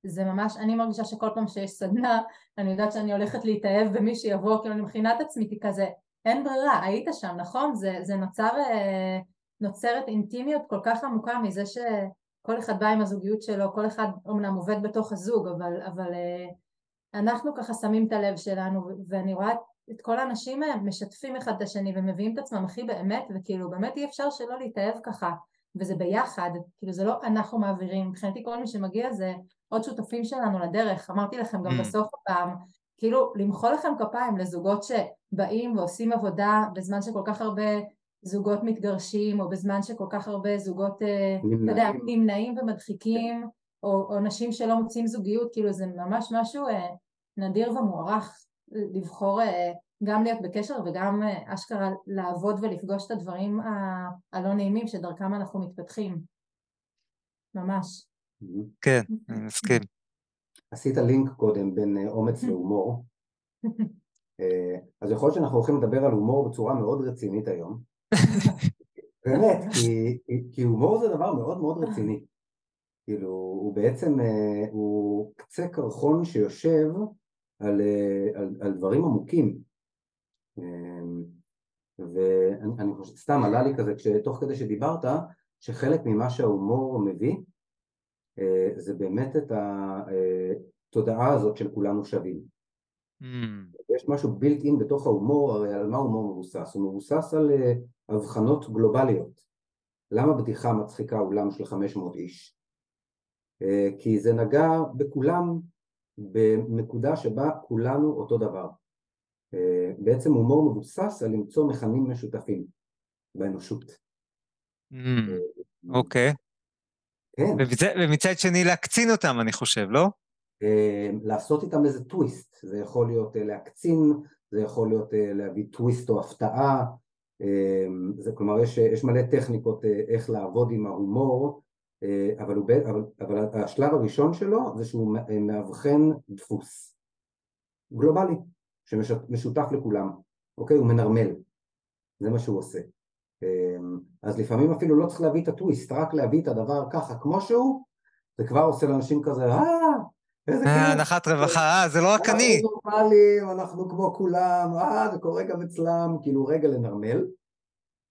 זה ממש, אני מרגישה שכל פעם שיש סדנה, אני יודעת שאני הולכת להתאהב במי שיבוא, כאילו אני מכינה את עצמי כזה, אין ברירה, היית שם, נכון? זה, זה נוצר, אה, נוצרת אינטימיות כל כך עמוקה מזה שכל אחד בא עם הזוגיות שלו, כל אחד אומנם עובד בתוך הזוג, אבל, אבל אה, אנחנו ככה שמים את הלב שלנו, ואני רואה את כל האנשים משתפים אחד את השני ומביאים את עצמם הכי באמת, וכאילו באמת אי אפשר שלא להתאהב ככה, וזה ביחד, כאילו זה לא אנחנו מעבירים, מבחינתי כל מי שמגיע זה עוד שותפים שלנו לדרך, אמרתי לכם גם mm. בסוף הפעם, כאילו למחוא לכם כפיים לזוגות שבאים ועושים עבודה בזמן שכל כך הרבה זוגות מתגרשים, או בזמן שכל כך הרבה זוגות, אה, יודע, נמנעים ומדחיקים, או, או נשים שלא מוצאים זוגיות, כאילו זה ממש משהו אה, נדיר ומוערך לבחור אה, גם להיות בקשר וגם אה, אשכרה לעבוד ולפגוש את הדברים ה- הלא נעימים שדרכם אנחנו מתפתחים. ממש. כן, אני מסכים. עשית לינק קודם בין אה, אומץ להומור. אה, אז יכול להיות שאנחנו הולכים לדבר על הומור בצורה מאוד רצינית היום. באמת, כי, כי הומור זה דבר מאוד מאוד רציני. כאילו, הוא בעצם, אה, הוא קצה קרחון שיושב על, על, על דברים עמוקים. ואני חושב, סתם עלה לי כזה, תוך כדי שדיברת, שחלק ממה שההומור מביא, זה באמת את התודעה הזאת של כולנו שווים. Mm. יש משהו בילט אין בתוך ההומור, הרי על מה הומור מבוסס? הוא מבוסס על הבחנות גלובליות. למה בדיחה מצחיקה אולם של 500 איש? כי זה נגע בכולם בנקודה שבה כולנו אותו דבר. בעצם הומור מבוסס על למצוא מכנים משותפים באנושות. אוקיי. כן. ומצד שני להקצין אותם, אני חושב, לא? לעשות איתם איזה טוויסט, זה יכול להיות להקצין, זה יכול להיות להביא טוויסט או הפתעה, זה, כלומר יש, יש מלא טכניקות איך לעבוד עם ההומור, אבל, הוא, אבל, אבל השלב הראשון שלו זה שהוא מאבחן דפוס גלובלי. שמשותף לכולם, אוקיי? הוא מנרמל, זה מה שהוא עושה. אמ, אז לפעמים אפילו לא צריך להביא את הטוויסט, רק להביא את הדבר ככה כמו שהוא, זה כבר עושה לאנשים כזה, אה, איזה כיף. הנחת רווחה, אה, זה לא רק אני. אנחנו נורמלים, אנחנו כמו כולם, אה, זה קורה גם אצלם, כאילו רגע לנרמל.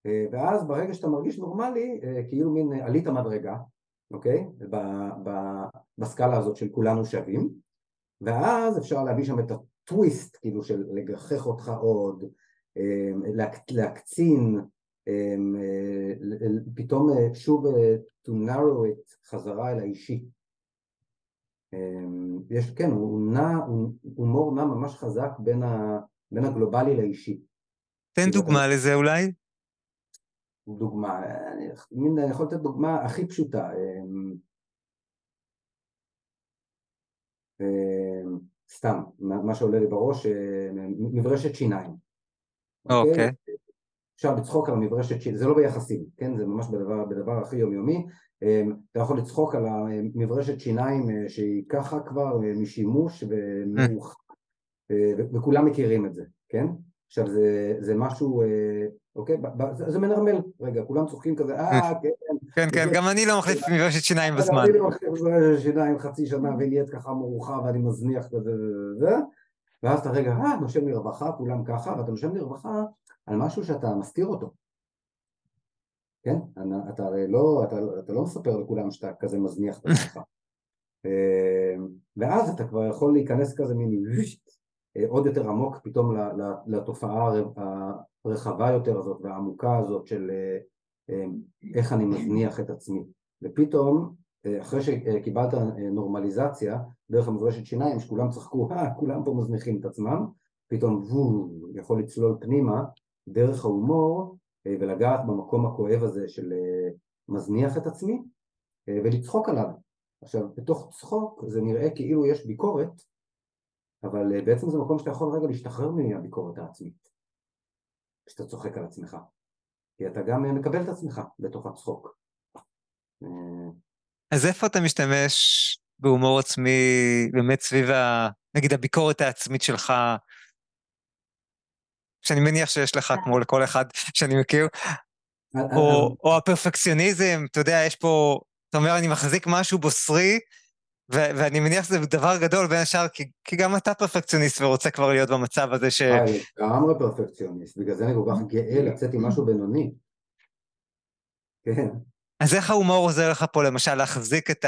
אה, ואז ברגע שאתה מרגיש נורמלי, אה, כאילו מין עלית מדרגה, אוקיי? בסקאלה הזאת של כולנו שווים, ואז אפשר להביא שם את טוויסט, כאילו של לגחך אותך עוד, להקצין, פתאום אה, שוב אה, to narrow it חזרה אל האישי. אמ, יש, כן, הוא נע, הומור נע ממש חזק בין, ה, בין הגלובלי לאישי. תן דוגמה לזה אולי. דוגמה, אני, אני יכול לתת דוגמה הכי פשוטה. סתם, מה שעולה לי בראש, אה, מברשת שיניים. אוקיי. Okay. אפשר לצחוק על המברשת שיניים, זה לא ביחסים, כן? זה ממש בדבר, בדבר הכי יומיומי. אה, אתה יכול לצחוק על המברשת שיניים אה, שהיא ככה כבר משימוש ומאוחר, וכולם מכירים את זה, כן? עכשיו זה, זה משהו, אוקיי? זה מנרמל, רגע, כולם צוחקים כזה, אה, כן. כן, כן, גם אני לא מחליף מברשת שיניים בזמן. אני לא מחליף מברשת שיניים חצי שנה ונהיית ככה מרוחה ואני מזניח כזה וזה, ואז אתה רגע, אה, נושם לרווחה, כולם ככה, ואתה נושם לרווחה על משהו שאתה מסתיר אותו. כן? אתה הרי לא, אתה, אתה לא מספר לכולם שאתה כזה מזניח את עצמך. ואז אתה כבר יכול להיכנס כזה מין עוד יותר עמוק פתאום לתופעה הרחבה יותר הזאת והעמוקה הזאת של איך אני מזניח את עצמי. ופתאום, אחרי שקיבלת נורמליזציה דרך המברשת שיניים, שכולם צחקו, אה, כולם פה מזניחים את עצמם, פתאום וו, יכול לצלול פנימה דרך ההומור ולגעת במקום הכואב הזה של מזניח את עצמי ולצחוק עליו. עכשיו, בתוך צחוק זה נראה כאילו יש ביקורת, אבל בעצם זה מקום שאתה יכול רגע להשתחרר מהביקורת העצמית, כשאתה צוחק על עצמך. כי אתה גם מקבל את עצמך בתוך הצחוק. אז איפה אתה משתמש בהומור עצמי באמת סביב, ה, נגיד, הביקורת העצמית שלך, שאני מניח שיש לך, כמו לכל אחד שאני מכיר, או, או הפרפקציוניזם, אתה יודע, יש פה, אתה אומר, אני מחזיק משהו בוסרי, ו- ואני מניח שזה דבר גדול בין השאר, כי, כי גם אתה פרפקציוניסט ורוצה כבר להיות במצב הזה ש... אני לגמרי פרפקציוניסט, בגלל זה אני כל כך גאה לצאת עם משהו בינוני. כן. אז איך ההומור עוזר לך פה למשל להחזיק את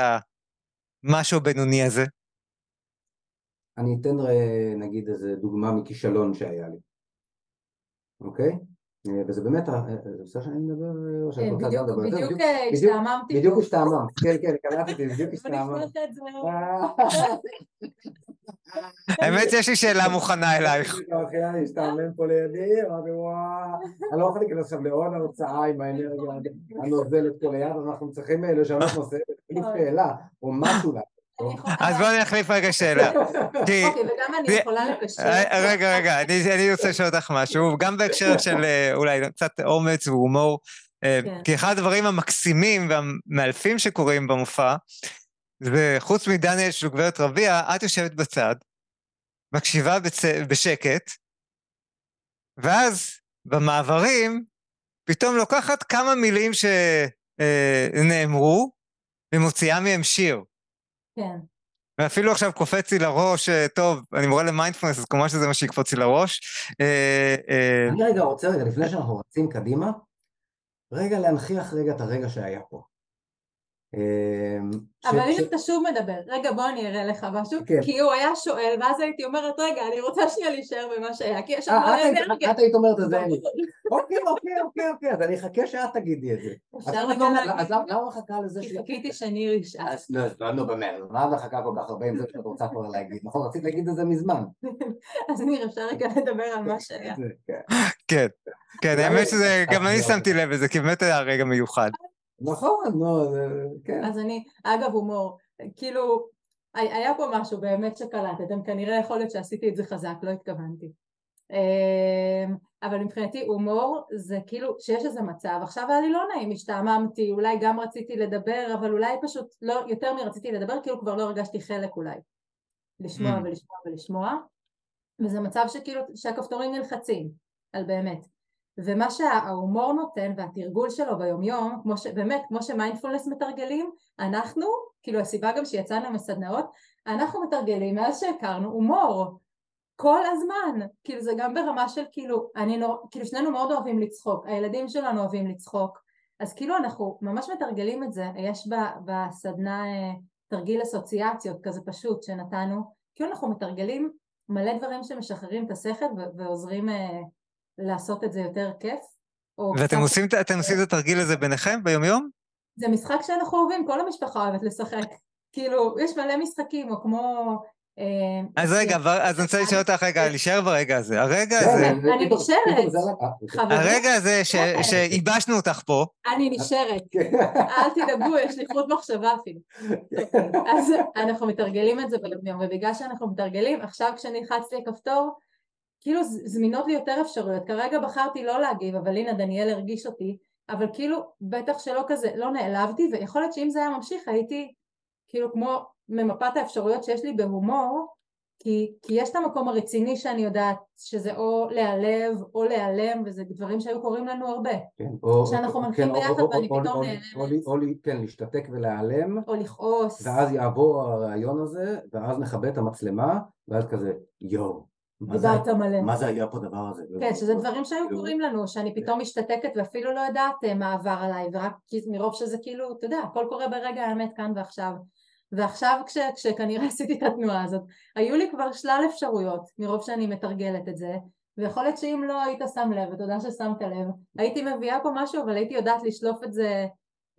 המשהו הבינוני הזה? אני אתן נגיד איזה דוגמה מכישלון שהיה לי, אוקיי? אה, וזה באמת, אה, אה, זה בסדר שאני מדבר, או שאת רוצה גם לדבר? בדיוק השתעממתי. בדיוק השתעממת, כן, כן, קלטתי, בדיוק השתעממת. האמת שיש לי שאלה מוכנה אלייך. מתחילה להשתעמם פה לידי, אמרתי וואו, אני לא יכול להיכנס עכשיו לעוד הרצאה עם האנרגיה הנוזלת פה ליד, אנחנו צריכים לשנות נושא, להחליף שאלה, או משהו לה. אז בואו נחליף רגע שאלה. כי... אוקיי, וגם אני יכולה לקשר. אה, רגע, רגע, אני, אני רוצה לשאול אותך משהו, גם בהקשר של אה, אולי קצת אומץ והומור, אה, כן. כי אחד הדברים המקסימים והמאלפים שקורים במופע, זה חוץ מדניאל של גברת רביע, את יושבת בצד, מקשיבה בצ... בשקט, ואז במעברים, פתאום לוקחת כמה מילים שנאמרו, ומוציאה מהם שיר. כן. ואפילו עכשיו קופץ לי לראש, אה, טוב, אני מורה למיינדפלנס, אז כמובן שזה מה שיקפוץ לי לראש. אה, אה, אני רגע רוצה רגע, לפני שאנחנו רצים קדימה, רגע להנכיח רגע את הרגע שהיה פה. אמ, אבל אם אתה שוב מדבר, רגע בוא אני אראה לך משהו, כן. כי הוא היה שואל, ואז הייתי אומרת, רגע, אני רוצה שנייה להישאר במה שהיה, כי יש שם אנרגיה. את היית אומרת את זה, אני. אוקיי, אוקיי, אוקיי, אוקיי, אז אני אחכה שאת תגידי את זה. אז אפשר למה את רגע לא- למה למה מחכה לזה ש... כי חיכיתי שניר ישאל. לא, לא, נו באמת, מה את מחכה כל כך הרבה עם זה שאת רוצה כבר להגיד? נכון, רצית להגיד את זה מזמן. אז ניר, אפשר רגע לדבר על מה שהיה. כן. כן, כן, למה- האמת שזה, גם אני שמתי לב לזה, כי באמת היה רגע מיוחד. נכון, נו, זה- כן. אז אני, אגב הומור, כאילו, הי- היה פה משהו באמת שקלטתם, כנראה יכול להיות שעשיתי את זה חזק, לא התכוונתי. אמ, אבל מבחינתי הומור זה כאילו שיש איזה מצב, עכשיו היה לי לא נעים, השתעממתי, אולי גם רציתי לדבר, אבל אולי פשוט לא, יותר מרציתי לדבר, כאילו כבר לא הרגשתי חלק אולי. לשמוע Mm. ולשמוע ולשמוע, וזה מצב שכאילו, שהכפתורים נלחצים, על באמת. ומה שההומור נותן והתרגול שלו ביומיום, כמו ש... באמת, כמו שמיינדפולנס מתרגלים, אנחנו, כאילו הסיבה גם שיצאנו מסדנאות, אנחנו מתרגלים מאז שהכרנו הומור. כל הזמן, כאילו זה גם ברמה של כאילו, אני נור... כאילו שנינו מאוד אוהבים לצחוק, הילדים שלנו אוהבים לצחוק, אז כאילו אנחנו ממש מתרגלים את זה, יש ב... בסדנה אה, תרגיל אסוציאציות כזה פשוט שנתנו, כאילו אנחנו מתרגלים מלא דברים שמשחררים את השכל. ועוזרים אה, לעשות את זה יותר כיף. ואתם קצת- עושים, את- אתם עושים את התרגיל הזה ביניכם ביומיום? זה משחק שאנחנו אוהבים, כל המשפחה אוהבת לשחק. כאילו, יש מלא משחקים, או כמו... אה, אז רגע, אבל- אז אני רוצה לשאול אותך רגע, להישאר ברגע הזה. הרגע כן, הזה, זה- אני נשארת. אה, הרגע הזה שייבשנו אותך פה, אני נשארת. אל תדאגו, יש לי חוט מחשבה אפילו. אז אנחנו מתרגלים את זה ביום, ובגלל שאנחנו מתרגלים, עכשיו כשנלחצתי לכפתור, כאילו זמינות לי יותר אפשרויות. כרגע בחרתי לא להגיב, אבל הנה דניאל הרגיש אותי, אבל כאילו, בטח שלא כזה, לא נעלבתי, ויכול להיות שאם זה היה ממשיך, הייתי כאילו כמו ממפת האפשרויות שיש לי בהומור, כי, כי יש את המקום הרציני שאני יודעת שזה או להיעלב או להיעלם, וזה דברים שהיו קורים לנו הרבה. כן, או- שאנחנו כן, מנחים או- ביחד או- ואני או- פתאום או- נעלמת. או- או- או- כן, להשתתק ולהיעלם, או לכעוס. ואז יעבור הרעיון הזה, ואז נכבה את המצלמה, ואז כזה, יואו, דיברת מלא. מה זה היה פה הדבר הזה? כן, שזה דברים שהיו קורים לנו, שאני פתאום משתתקת ואפילו לא יודעת אה, מה עבר עליי, ורק מרוב שזה כאילו, אתה יודע, הכל קורה ברגע האמת כאן ועכשיו. ועכשיו כש, כשכנראה עשיתי את התנועה הזאת, היו לי כבר שלל אפשרויות, מרוב שאני מתרגלת את זה, ויכול להיות שאם לא היית שם לב, ותודה ששמת לב, הייתי מביאה פה משהו, אבל הייתי יודעת לשלוף את זה,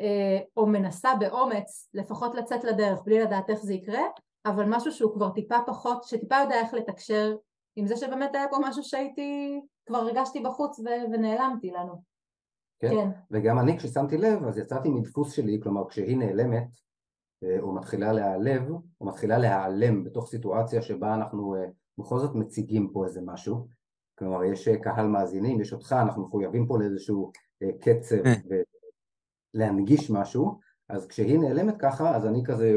אה, או מנסה באומץ, לפחות לצאת לדרך, בלי לדעת איך זה יקרה, אבל משהו שהוא כבר טיפה פחות, שטיפה יודע איך לתקשר עם זה שבאמת היה פה משהו שהייתי, כבר הרגשתי בחוץ ו- ונעלמתי לנו. כן. כן, וגם אני כששמתי לב, אז יצאתי מדפוס שלי, כלומר כשהיא נעלמת, אה, או מתחילה להיעלב, או מתחילה להיעלם בתוך סיטואציה שבה אנחנו אה, בכל זאת מציגים פה איזה משהו, כלומר יש אה, קהל מאזינים, יש אותך, אנחנו מחויבים פה לאיזשהו קצב אה. ולהנגיש משהו, אז כשהיא נעלמת ככה, אז אני כזה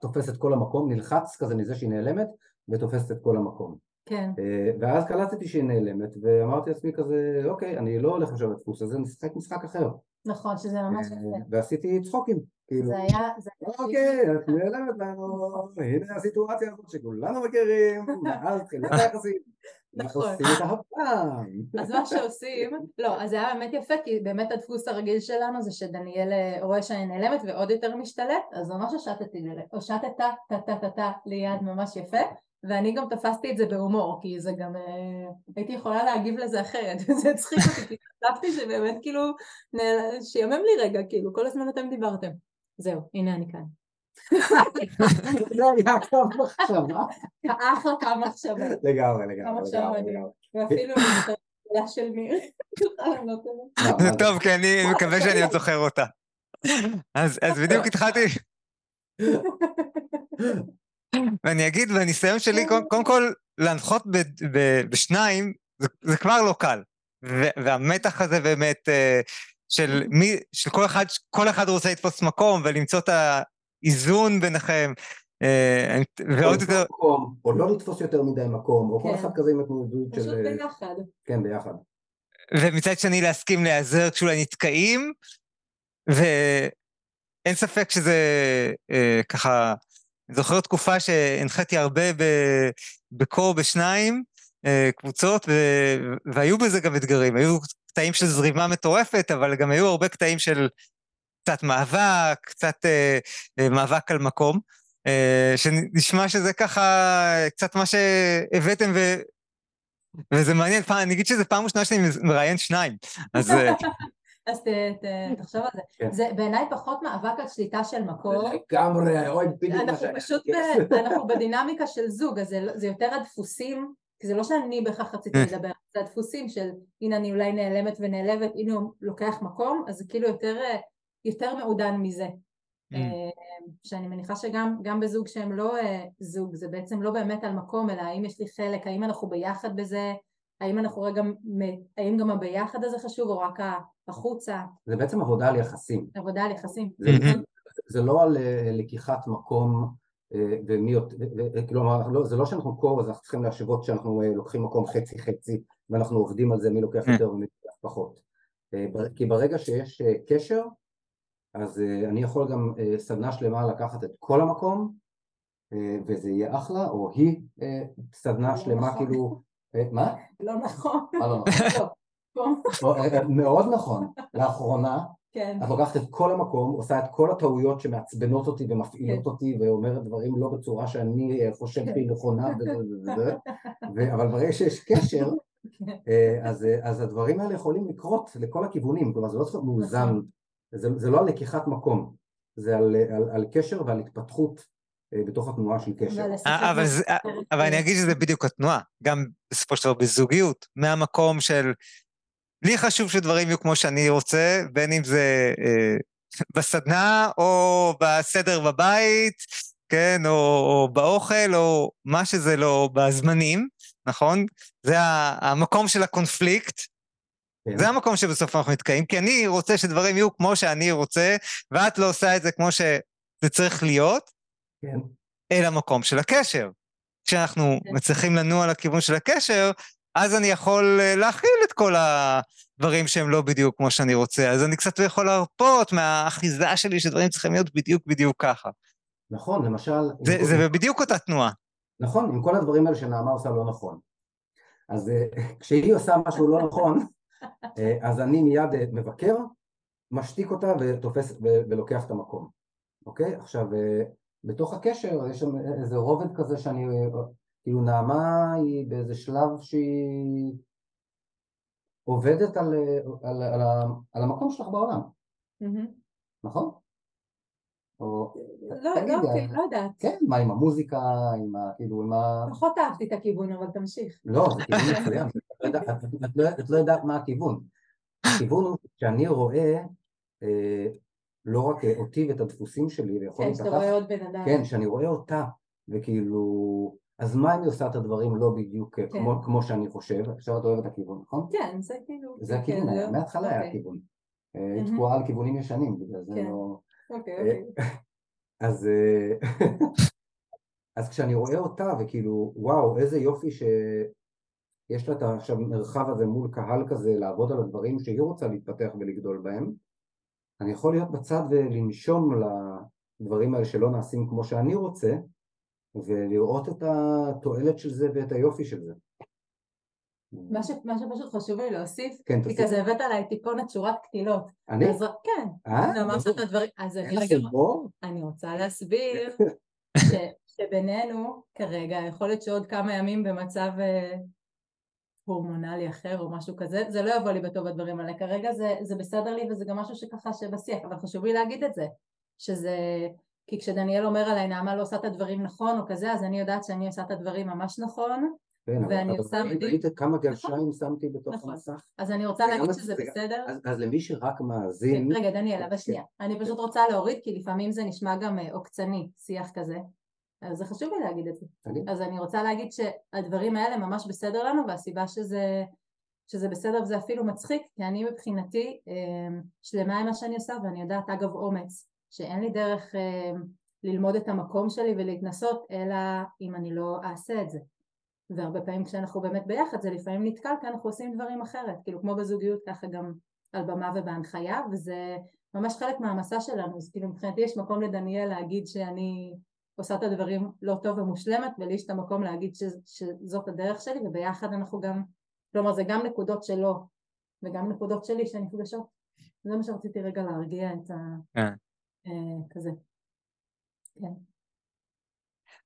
תופס את כל המקום, נלחץ כזה מזה שהיא נעלמת, ותופסת את כל המקום. כן, אה, ואז קלטתי שהיא נעלמת, ואמרתי לעצמי כזה, אוקיי, אני לא הולך עכשיו לדפוס הזה, נשחק משחק אחר. נכון, שזה ממש אה, יפה. ועשיתי צחוקים, כאילו, זה היה. אוקיי, את נעלמת לנו, הנה הסיטואציה הזאת שכולנו מכירים, מאז תחילת היחסים, נכון. איתה הפעם? אז מה שעושים, לא, אז זה היה באמת יפה, כי באמת הדפוס הרגיל שלנו זה שדניאל אה, רואה שאני נעלמת ועוד יותר משתלט, אז ממש הושטת טה טה טה טה טה ליד ממש יפה, ואני גם תפסתי את זה בהומור, כי זה גם, אה, הייתי יכולה להגיב לזה אחרת, וזה הצחיק אותי, כי חשבתי שבאמת כאילו, שיאמם לי רגע, כאילו, כל הזמן אתם דיברתם. זהו, הנה אני כאן. זה היה קו מחשבה. אחלה קו מחשבה. לגמרי, לגמרי. ואפילו מילה של ניר. לא טוב. מה, זה טוב, כי אני מקווה שאני עוד זוכר אותה. אז אז בדיוק התחלתי, ואני אגיד, בניסיון שלי, קודם- קודם כל, להנחות ב- ב- בשניים, זה- זה כבר לא קל. ו- והמתח הזה באמת, אה, של מי, של כל אחד, כל אחד רוצה לתפוס מקום ולמצוא את האיזון ביניכם, אה, או ועוד יותר, או לא לתפוס יותר מדי מקום, או כל כן. אחד כזה עם התמודדות של... פשוט ביחד. כן, ביחד. ומצד שני להסכים להיעזר כשאולי נתקעים, ואין ספק שזה אה, ככה, זוכר תקופה שהנחיתי הרבה בקור בשניים, אה, קבוצות, ו, והיו בזה גם אתגרים, היו קטעים של זרימה מטורפת, אבל גם היו הרבה קטעים של קצת מאבק, קצת אה, אה, מאבק על מקום, אה, שנשמע שזה ככה קצת מה שהבאתם, ו, וזה מעניין, פעם, אני אגיד שזו פעם ראשונה שאני מראיין שניים, אז אז ת- ת- תחשוב על זה. כן. זה בעיניי פחות מאבק על שליטה של מקום. לגמרי, אוי, בדיוק אנחנו. פשוט כן. אנחנו בדינמיקה של זוג, אז זה, לא- זה יותר הדפוסים, כי זה לא שאני בהכרח רציתי לדבר, זה הדפוסים של הנה אני אולי נעלמת ונעלבת, הנה הוא לוקח מקום, אז זה כאילו יותר, אה, יותר מעודן מזה. אה, שאני מניחה שגם גם בזוג שהם לא אה, זוג, זה בעצם לא באמת על מקום, אלא האם יש לי חלק, האם אנחנו ביחד בזה, האם אנחנו רגע, האם גם הביחד הזה חשוב, או רק החוצה, זה בעצם עבודה על יחסים. עבודה על יחסים. זה, לא על אה, לקיחת מקום אה, ומי, יותר- ו- כלומר, לא, זה לא שאנחנו קור, אז אנחנו צריכים להשוות שאנחנו אה, לוקחים מקום חצי חצי ואנחנו עובדים על זה מי לוקח Mm. יותר ומי לוקח פחות. אה, כי ברגע שיש אה, קשר, אז אה, אני יכול גם אה, סדנה שלמה לקחת את כל המקום אה, וזה יהיה אחלה, או היא אה, סדנה שלמה. כאילו, אה, מה? לא נכון. מה לא נכון? לא, או, אה, אה, מאוד נכון, לאחרונה כן. את לוקחת את כל המקום, עושה את כל הטעויות שמעצבנות אותי ומפעילות כן. אותי ואומרת דברים לא בצורה שאני אה, חושב כן. שהיא נכונה וזה אבל ברגע שיש קשר, כן. אה, אז, אה, אז הדברים האלה יכולים לקרות לכל הכיוונים, כלומר זה לא צריך להיות מאוזן, נכון. זה, זה לא על לקיחת מקום, זה על, אה, על, על קשר ועל התפתחות אה, בתוך התנועה של קשר. אבל אה, אבל, זה, בסרט, אבל אני אה, אגיד שזה בדיוק התנועה, גם בסופו של דבר בזוגיות, מהמקום של לי חשוב שדברים יהיו כמו שאני רוצה, בין אם זה אה, בסדנה או בסדר בבית, כן, או, או באוכל, או מה שזה לא, בזמנים, נכון? זה המקום של הקונפליקט, כן. זה המקום שבסוף אנחנו נתקעים, כי אני רוצה שדברים יהיו כמו שאני רוצה, ואת לא עושה את זה כמו שזה צריך להיות, כן. אל המקום של הקשר. כשאנחנו כן. מצליחים לנוע לכיוון של הקשר, אז אני יכול אה, להכיל את כל הדברים שהם לא בדיוק כמו שאני רוצה. אז אני קצת יכול להרפות מהאחיזה שלי שדברים צריכים להיות בדיוק בדיוק ככה. נכון, למשל, זה, כל- זה בדיוק אותה תנועה. נכון, עם כל הדברים האלה שנעמה עושה לא נכון. אז אה, כשהיא עושה משהו לא נכון, אה, אז אני מיד מבקר, משתיק אותה ותופס ולוקח את המקום. אוקיי? עכשיו, בתוך הקשר יש שם איזה רובד כזה שאני, כאילו נעמה היא באיזה שלב שהיא עובדת על, על, על, על המקום שלך בעולם, מהמם. נכון? או, לא, לא, אה, לא יודעת. כן, מה עם המוזיקה, עם ה... כאילו, עם ה... פחות אהבתי את הכיוון, אבל תמשיך. לא, זה כיוון מצוין, את לא יודעת- לא- לא מה הכיוון. הכיוון הוא שאני רואה אה, לא רק אותי ואת הדפוסים שלי, ויכול כן, להיפתח, שאתה רואה עוד בן אדם. כן, שאני רואה אותה, וכאילו, אז מה אם היא עושה את הדברים לא בדיוק כן. כמו- כמו שאני חושב? עכשיו את אוהבת את הכיוון, נכון? כן, זה כאילו... זה כן, הכיוון, היה, לא- מההתחלה היה אוקיי, הכיוון. אה, היא. תקועה על כיוונים ישנים, בגלל זה כן. לא... אוקיי, אה, אוקיי. אז, אה, אז כשאני רואה אותה וכאילו וואו איזה יופי שיש לה את עכשיו מרחב הזה מול קהל כזה לעבוד על הדברים שהיא רוצה להתפתח ולגדול בהם אני יכול להיות בצד ולנשום לדברים האלה שלא נעשים כמו שאני רוצה ולראות את התועלת של זה ואת היופי של זה. מה ש- מה שפשוט חשוב לי להוסיף, כן, כי. כזה הבאת עליי טיפונת שורת קטילות. אני? אז כן, אה? אמרת את הדברים, אז אני רגע- גיבור? אני רוצה להסביר ש- שבינינו כרגע, יכול להיות שעוד כמה ימים במצב אה, הורמונלי אחר או משהו כזה, זה לא יבוא לי בטוב הדברים האלה, כרגע זה, זה בסדר לי וזה גם משהו שככה שבשיח, אבל חשוב לי להגיד את זה, שזה כי כשדניאל אומר עליי נעמה לא עושה את הדברים נכון או כזה, אז אני יודעת שאני עושה את הדברים ממש נכון, כן, ואני עושה מדהים. ראית כמה גלשיים שמתי בתוך נכון. המסך? אז אני רוצה גם להגיד שזה בסדר. אז- אז למי שרק מאזין, רגע, דניאל, אבל כן. שנייה. אני פשוט רוצה להוריד, כי לפעמים זה נשמע גם אה, עוקצני, שיח כזה. אז זה חשוב לי להגיד את זה. תגיד. אז אני רוצה להגיד שהדברים האלה ממש בסדר לנו, והסיבה שזה, שזה בסדר וזה אפילו מצחיק, כי אני מבחינתי אה, שלמה עם מה שאני עושה, ואני יודעת, אגב, אומץ, שאין לי דרך אה, ללמוד את המקום שלי ולהתנסות, אלא אם אני לא אעשה את זה. והרבה פעמים כשאנחנו באמת ביחד זה לפעמים נתקל כי אנחנו עושים דברים אחרת, כאילו כמו בזוגיות ככה גם על במה ובהנחיה וזה ממש חלק מהמסע שלנו, אז כאילו מבחינתי יש מקום לדניאל להגיד שאני עושה את הדברים לא טוב ומושלמת ולי יש את המקום להגיד ש, שזאת הדרך שלי וביחד אנחנו גם, כלומר זה גם נקודות שלו וגם נקודות שלי שנפגשות, זה מה שרציתי רגע להרגיע את ה... כן. אה, כזה. כן,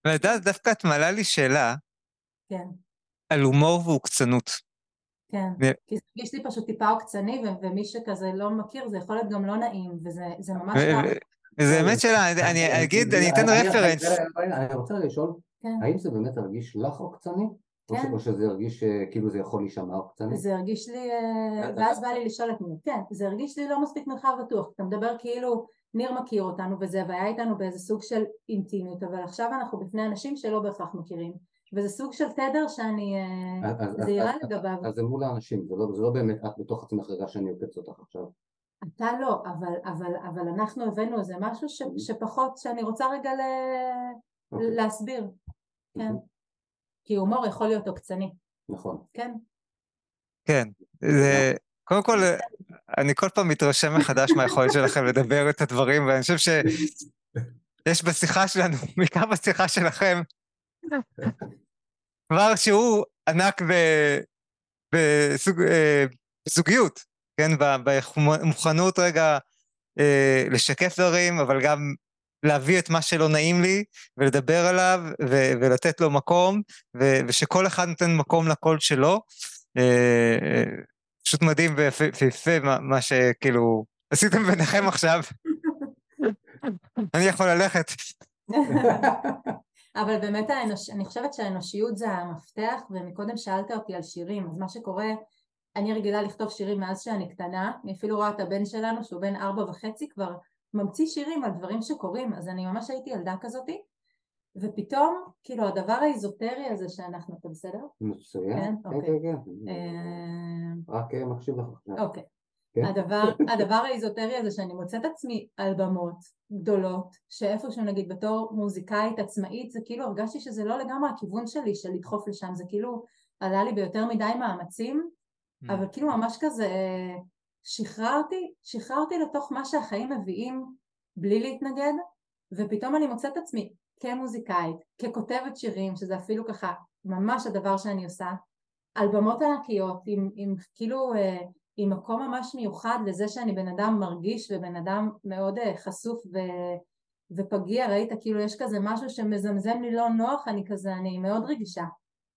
ואת יודעת, דווקא את מעלה לי שאלה כן. על הומור ועוקצנות. כן, ו- כי זה הרגיש לי פשוט טיפה עוקצני, ו- ומי שכזה לא מכיר, זה יכול להיות גם לא נעים, וזה זה ממש ו- זה באמת שאלה, אני- אני אגיד, אני אתן רפרנס. אני- רוצה לשאול, כן. האם זה באמת הרגיש לך עוקצני? כן. או שזה הרגיש אה, כאילו זה יכול להישמע עוקצני? זה הרגיש לי, אה, אז- ואז בא לי לשאול את מי, כן, זה הרגיש לי לא מספיק מרחב בטוח, אתה מדבר כאילו ניר מכיר אותנו וזה, והיה איתנו באיזה סוג של אינטימיות, אבל עכשיו אנחנו בפני אנשים שלא בהכרח מכירים, וזה סוג של תדר שאני אה, זהירה אז- לגביו. אז זה מול האנשים, זה לא- זה לא באמת את בתוך עצמך רגע שאני עוקץ אותך עכשיו. אתה לא, אבל, אבל, אבל אנחנו הבאנו איזה משהו ש, שפחות, שאני רוצה רגע ל... אוקיי, להסביר, כן. Mhm. כי הומור יכול להיות עוקצני, נכון. כן. כן, זה, קודם כל, אני כל פעם מתרשם מחדש מהיכולת שלכם לדבר את הדברים, ואני חושב שיש בשיחה שלנו, בעיקר בשיחה שלכם, כבר שהוא ענק ב- בסוג, אה, בזוגיות, כן, במוכנות רגע אה, לשקף דברים, אבל גם להביא את מה שלא נעים לי, ולדבר עליו, ו- ולתת לו מקום, ו- ושכל אחד נותן מקום לקול שלו. אה, אה, פשוט מדהים ויפה מה, מה שכאילו עשיתם ביניכם עכשיו. אני יכול ללכת. אבל באמת האנוש... אני חושבת שהאנושיות זה המפתח, ומקודם שאלת אותי על שירים, אז מה שקורה, אני רגילה לכתוב שירים מאז שאני קטנה, אני אפילו רואה את הבן שלנו שהוא בן ארבע וחצי כבר ממציא שירים על דברים שקורים, אז אני ממש הייתי ילדה כזאתי, ופתאום, כאילו הדבר האיזוטרי הזה שאנחנו, אתה בסדר? מצוין. כן? כן, אוקיי. כן, כן. אה, רק אה, מקשיב לך עכשיו. אוקיי. כן. הדבר, הדבר האיזוטרי הזה שאני מוצאת עצמי על במות גדולות, שאיפשהו נגיד בתור מוזיקאית עצמאית, זה כאילו הרגשתי שזה לא לגמרי הכיוון שלי של לדחוף לשם, זה כאילו עלה לי ביותר מדי מאמצים, אבל כאילו ממש כזה שחררתי, שחררתי לתוך מה שהחיים מביאים בלי להתנגד, ופתאום אני מוצאת עצמי כמוזיקאית, ככותבת שירים, שזה אפילו ככה ממש הדבר שאני עושה, על במות ענקיות, עם, עם כאילו, אה, עם מקום ממש מיוחד לזה שאני בן אדם מרגיש ובן אדם מאוד אה, חשוף ו, ופגיע, ראית? כאילו יש כזה משהו שמזמזם לי לא נוח, אני כזה, אני מאוד רגישה,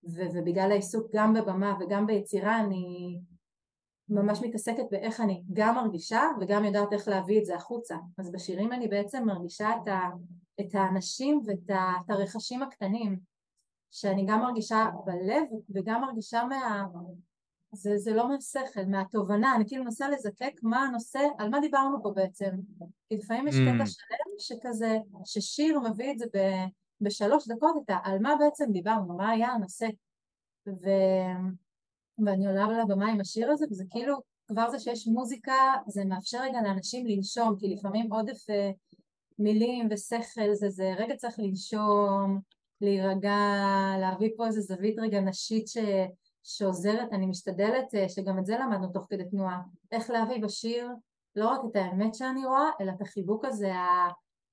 ו, ובגלל העיסוק גם בבמה וגם ביצירה אני ממש מתעסקת באיך אני גם מרגישה וגם יודעת איך להביא את זה החוצה. אז בשירים אני בעצם מרגישה את, ה, את האנשים ואת ה, את הרכשים הקטנים, שאני גם מרגישה בלב וגם מרגישה מה... זה, זה לא מהשכל, מהתובנה, אני כאילו מנסה לזקק מה הנושא, על מה דיברנו פה בעצם. כי לפעמים יש קטע Mm. שלם שכזה, ששיר מביא את זה ב, בשלוש דקות, את על מה בעצם דיברנו, מה היה הנושא. ו... ואני עולה על הבמה עם השיר הזה, וזה כאילו, כבר זה שיש מוזיקה, זה מאפשר רגע לאנשים לנשום, כי לפעמים עודף אה, מילים ושכל זה, זה רגע צריך לנשום, להירגע, להביא פה איזה זווית רגע נשית ש... שעוזרת, אני משתדלת, אה, שגם את זה למדנו תוך כדי תנועה, איך להביא בשיר לא רק את האמת שאני רואה, אלא את החיבוק הזה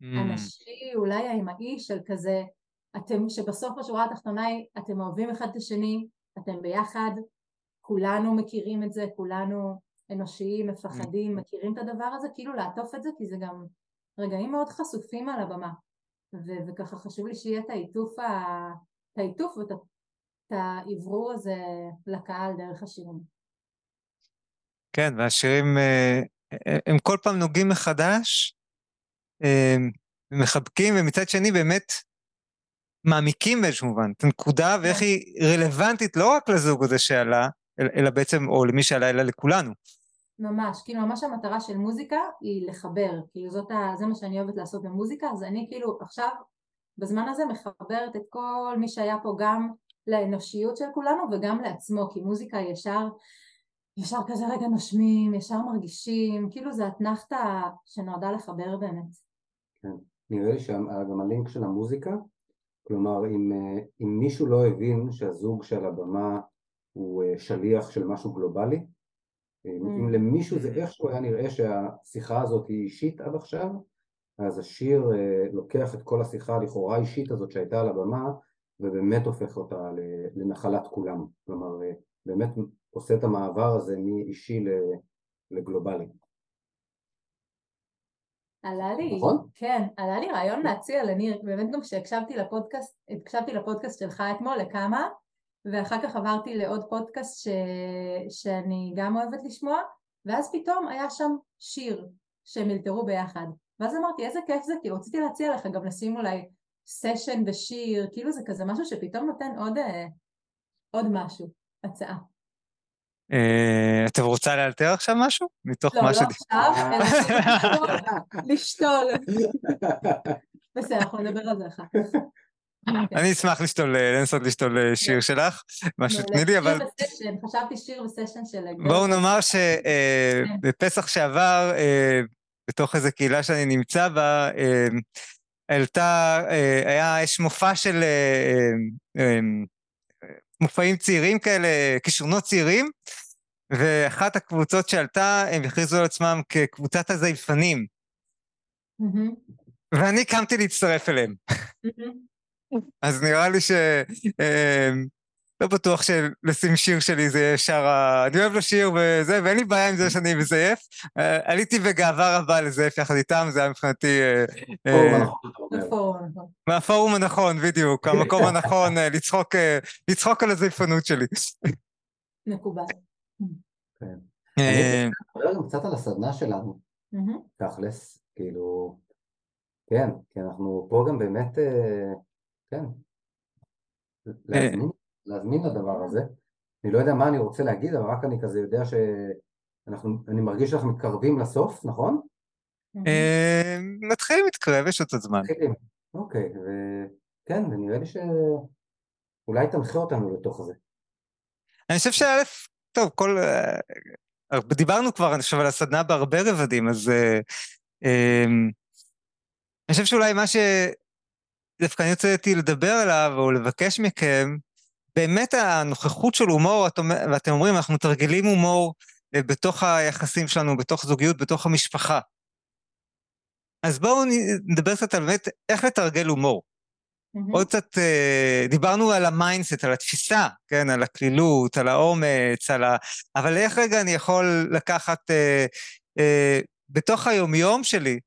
הנשי, אולי האמאי של כזה, אתם, שבסוף השורה התחתונה היא, אתם אוהבים אחד את השני, אתם ביחד, כולנו מכירים את זה, כולנו אנושיים, מפחדים, מכירים את הדבר הזה, כאילו לעטוף את זה, כי זה גם רגעים מאוד חשופים על הבמה. ו- וככה חשוב לי שיהיה את העיטוף, ה- את העיטוף ואת את האוורור הזה לקהל דרך השירים. כן, והשירים, אה, הם כל פעם נוגעים מחדש, אה, מחבקים, ומצד שני באמת מעמיקים באיזשהו מובן את הנקודה ואיך כן. היא רלוונטית לא רק לזוג הזה שעלה, אל- אלא בעצם, או למי שעלה, אלא לכולנו. ממש, כאילו ממש המטרה של מוזיקה היא לחבר, כאילו זאת ה... זה מה שאני אוהבת לעשות במוזיקה, אז אני כאילו עכשיו בזמן הזה מחברת את כל מי שהיה פה גם לאנושיות של כולנו וגם לעצמו, כי מוזיקה ישר, ישר כזה רגע נושמים, ישר מרגישים, כאילו זה אתנחתא שנועדה לחבר באמת. נראה לי שגם הלינק של המוזיקה, כלומר אם, אה, אם מישהו לא הבין שהזוג של הבמה הוא אה, שליח של משהו גלובלי, אם, Mm. אם למישהו זה איכשהו היה נראה שהשיחה הזאת היא אישית עד עכשיו, אז השיר אה, לוקח את כל השיחה הלכאורה האישית הזאת שהייתה על הבמה ובאמת הופך אותה לנחלת כולם, כלומר אה, באמת עושה את המעבר הזה מאישי לגלובלי. עלה לי, נכון? כן, עלה לי רעיון להציע לניר, באמת גם כשהקשבתי לפודקאסט, הקשבתי לפודקאסט שלך אתמול לכמה, ואחר כך עברתי לעוד פודקאסט ש... שאני גם אוהבת לשמוע, ואז פתאום היה שם שיר שהם אלתרו ביחד, ואז אמרתי איזה כיף זה, כי רציתי להציע לך גם לשים אולי סשן בשיר, כאילו זה כזה משהו שפתאום נותן עוד, אה, עוד משהו, הצעה. אה, אתם רוצה לאלתר עכשיו משהו? מתוך לא, מה לא ש... עכשיו, אלא לשתול, בסדר, אנחנו נדבר על זה אחר כך. אני אשמח לשתול, אה, לנסות לשתול אה, שיר שלך, מה שתתני לי, אבל שיר וסשן, חשבתי שיר וסשן של... בואו נאמר שבפסח שעבר, אה, בתוך איזו קהילה שאני נמצא בה, העלתה, היה, יש מופע של מופעים צעירים כאלה, כישרונות צעירים, ואחת הקבוצות שעלתה, הם הכריזו על עצמם כקבוצת הזייפנים, מהמם, ואני קמתי להצטרף אליהם. מהמם. אז נראה לי ש... לא בטוח שלשים שיר שלי זה יהיה שר ה... אני אוהב לשיר וזה, ואין לי בעיה עם זה שאני מזייף. אה, עליתי בגאווה רבה לזייף יחד איתם, זה היה מבחינתי... אה, אה. מהפורום הנכון, בדיוק, המקום הנכון לצחוק, לצחוק על הזייפנות שלי. מקובל. אה, נדבר גם קצת על הסדנה שלנו. תכלס, כאילו, כן, כי אנחנו פה גם באמת, כן, להזמין, להזמין לדבר הזה. אני לא יודע מה אני רוצה להגיד, אבל רק אני כזה יודע שאנחנו, אני מרגיש שאנחנו מתקרבים לסוף, נכון? אה, מתחילים להתקרב, יש עוד קצת זמן. מתחילים. אוקיי, וכן, ונראה לי שאולי תנחה אותנו לתוך זה. אני חושב שא', טוב, כל... אה, דיברנו כבר, אני חושב, על הסדנה בהרבה רבדים, אז... אה, אה, אני חושב שאולי מה שדווקא אני רציתי לדבר עליו, או לבקש מכם, באמת הנוכחות של הומור, ואתם אומרים, אנחנו מתרגלים הומור אה, בתוך היחסים שלנו, בתוך זוגיות, בתוך המשפחה. אז בואו נדבר קצת על באמת איך לתרגל הומור. מהמם. עוד קצת, אה, דיברנו על ה mindset, על התפיסה, כן, על הקלילות, על האומץ, על ה... אבל איך רגע אני יכול לקחת אה, אה, בתוך היומיום שלי,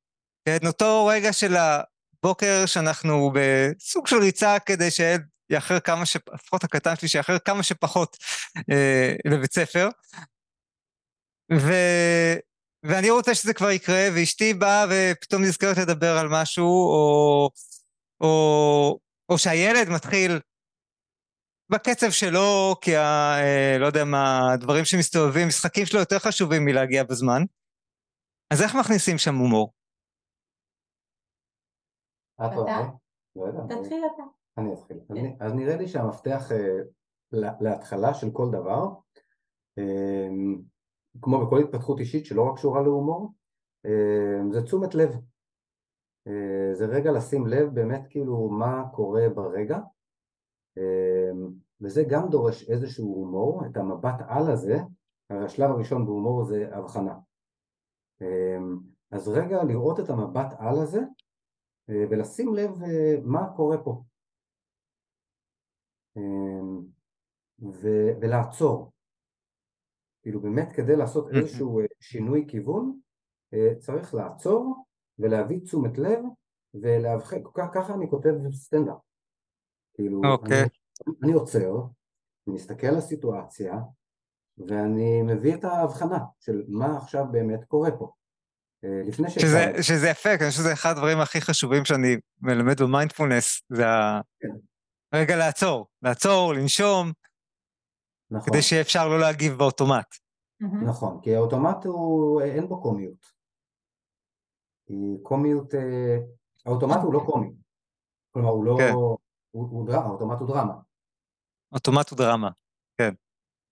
כן, אותו רגע של הבוקר שאנחנו בסוג של ריצה כדי שהילד יאחר כמה ש... לפחות הקטן שלי, שיאחר כמה שפחות אה, לבית ספר. ו... ואני רוצה שזה כבר יקרה, ואשתי באה ופתאום נזכרת לדבר על משהו, או... או, או שהילד מתחיל בקצב שלו, כי ה... אה, לא יודע מה, הדברים שמסתובבים, משחקים שלו יותר חשובים מלהגיע בזמן. אז איך מכניסים שם הומור? אוהבת? לא תתחיל אתה. אני אתחיל. אז כן. נ- אז נראה לי שהמפתח אה, לה- להתחלה של כל דבר, אה, כמו בכל התפתחות אישית שלא רק קשורה להומור, אה, זה תשומת לב. אה, זה רגע לשים לב באמת כאילו מה קורה ברגע, אה, וזה גם דורש איזשהו הומור, את המבט על הזה, הרי השלב הראשון בהומור זה הבחנה. אז רגע לראות את המבט על הזה אה, ולשים לב מה קורה פה. אמ, ו- ולעצור. כאילו באמת כדי לעשות. איזשהו אה, שינוי כיוון, אה, צריך לעצור ולהביא תשומת לב ולהבחן, ככה אני כותב סטנדאפ. כאילו, אוקיי. אני, אני עוצר, אני מסתכל על הסיטואציה ואני מביא את ההבחנה של מה עכשיו באמת קורה פה. לפני שאפשר... שזה, שזה יפה, אני חושב שזה אחד הדברים הכי חשובים שאני מלמד במיינדפולנס, זה כן. הרגע לעצור, לעצור, לנשום, נכון. כדי שיהיה אפשר לא להגיב באוטומט. נכון, כי האוטומט הוא, אין בו קומיות. כי קומיות, אה, האוטומט הוא לא קומי. כלומר, הוא לא... כן. הוא, הוא דרמה, האוטומט הוא דרמה. אוטומט הוא דרמה, כן.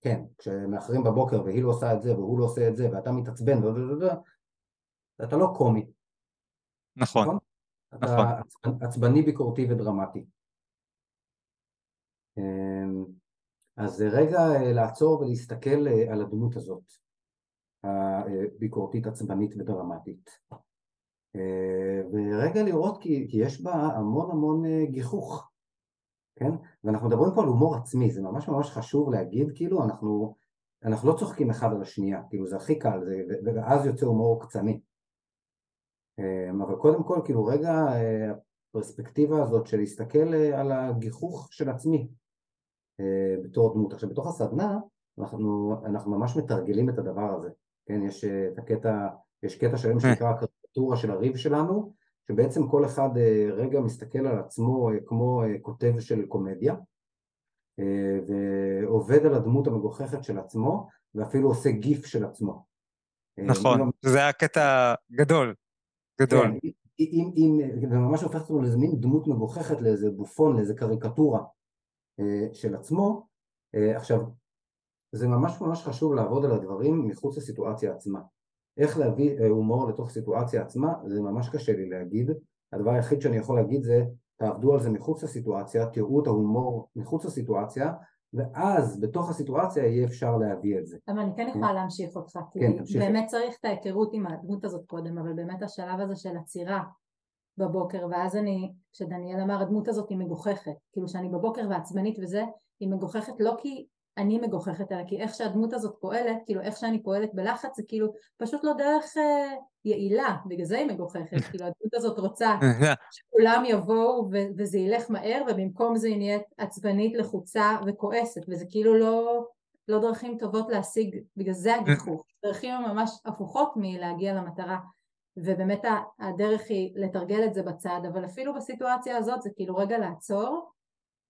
כן, כשמאחרים בבוקר והיא לא עושה את זה והוא לא עושה את זה ואתה מתעצבן אתה לא קומי. נכון. נכון. אתה נכון. עצבני, ביקורתי ודרמטי. אמ, אז רגע אה, לעצור ולהסתכל אה, על הדמות הזאת, הביקורתית, עצבנית ודרמטית. אה, ורגע לראות כי, כי יש בה המון המון גיחוך, כן? ואנחנו מדברים פה על הומור עצמי, זה ממש ממש חשוב להגיד, כאילו אנחנו, אנחנו לא צוחקים אחד על השנייה, כאילו זה הכי קל, זה, ואז יוצא הומור קצני. אבל קודם כל, כאילו רגע, הפרספקטיבה הזאת של להסתכל על הגיחוך של עצמי, אה, בתור דמות. עכשיו בתוך הסדנה אנחנו, אנחנו ממש מתרגלים את הדבר הזה, כן? יש אה, את הקטע, יש קטע שלם שנקרא הקריקטורה של הריב שלנו, שבעצם כל אחד אה, רגע מסתכל על עצמו כמו כותב של קומדיה, ועובד על הדמות המגוחכת של עצמו, ואפילו עושה גיף של עצמו. נכון, זה היה קטע גדול, גדול. כן, אם, אם, וממש הופך אותו לאיזה מין דמות מגוחכת, לאיזה בופון, לאיזה קריקטורה. אה, של עצמו. אה, עכשיו, זה ממש ממש חשוב לעבוד על הדברים מחוץ לסיטואציה עצמה. איך להביא אה, הומור לתוך סיטואציה עצמה, זה ממש קשה לי להגיד. הדבר היחיד שאני יכול להגיד זה, תעבדו על זה מחוץ לסיטואציה, תראו את ההומור מחוץ לסיטואציה, ואז בתוך הסיטואציה יהיה אפשר להביא את זה. אבל אני כן יכולה להמשיך אותך, כי כן, באמת צריך את ההיכרות עם הדמות הזאת קודם, אבל באמת השלב הזה של עצירה בבוקר, ואז אני, כשדניאל אמר הדמות הזאת היא מגוחכת, כאילו שאני בבוקר ועצבנית וזה, היא מגוחכת לא כי אני מגוחכת, אלא כי איך שהדמות הזאת פועלת, כאילו איך שאני פועלת בלחץ, זה כאילו פשוט לא דרך אה, יעילה, בגלל זה היא מגוחכת, כאילו הדמות הזאת רוצה שכולם יבואו ו- וזה ילך מהר, ובמקום זה היא נהיית עצבנית, לחוצה וכועסת, וזה כאילו לא, לא דרכים טובות להשיג, בגלל זה הגיחוך, דרכים ממש הפוכות מלהגיע למטרה. ובאמת הדרך היא לתרגל את זה בצד, אבל אפילו בסיטואציה הזאת זה כאילו רגע לעצור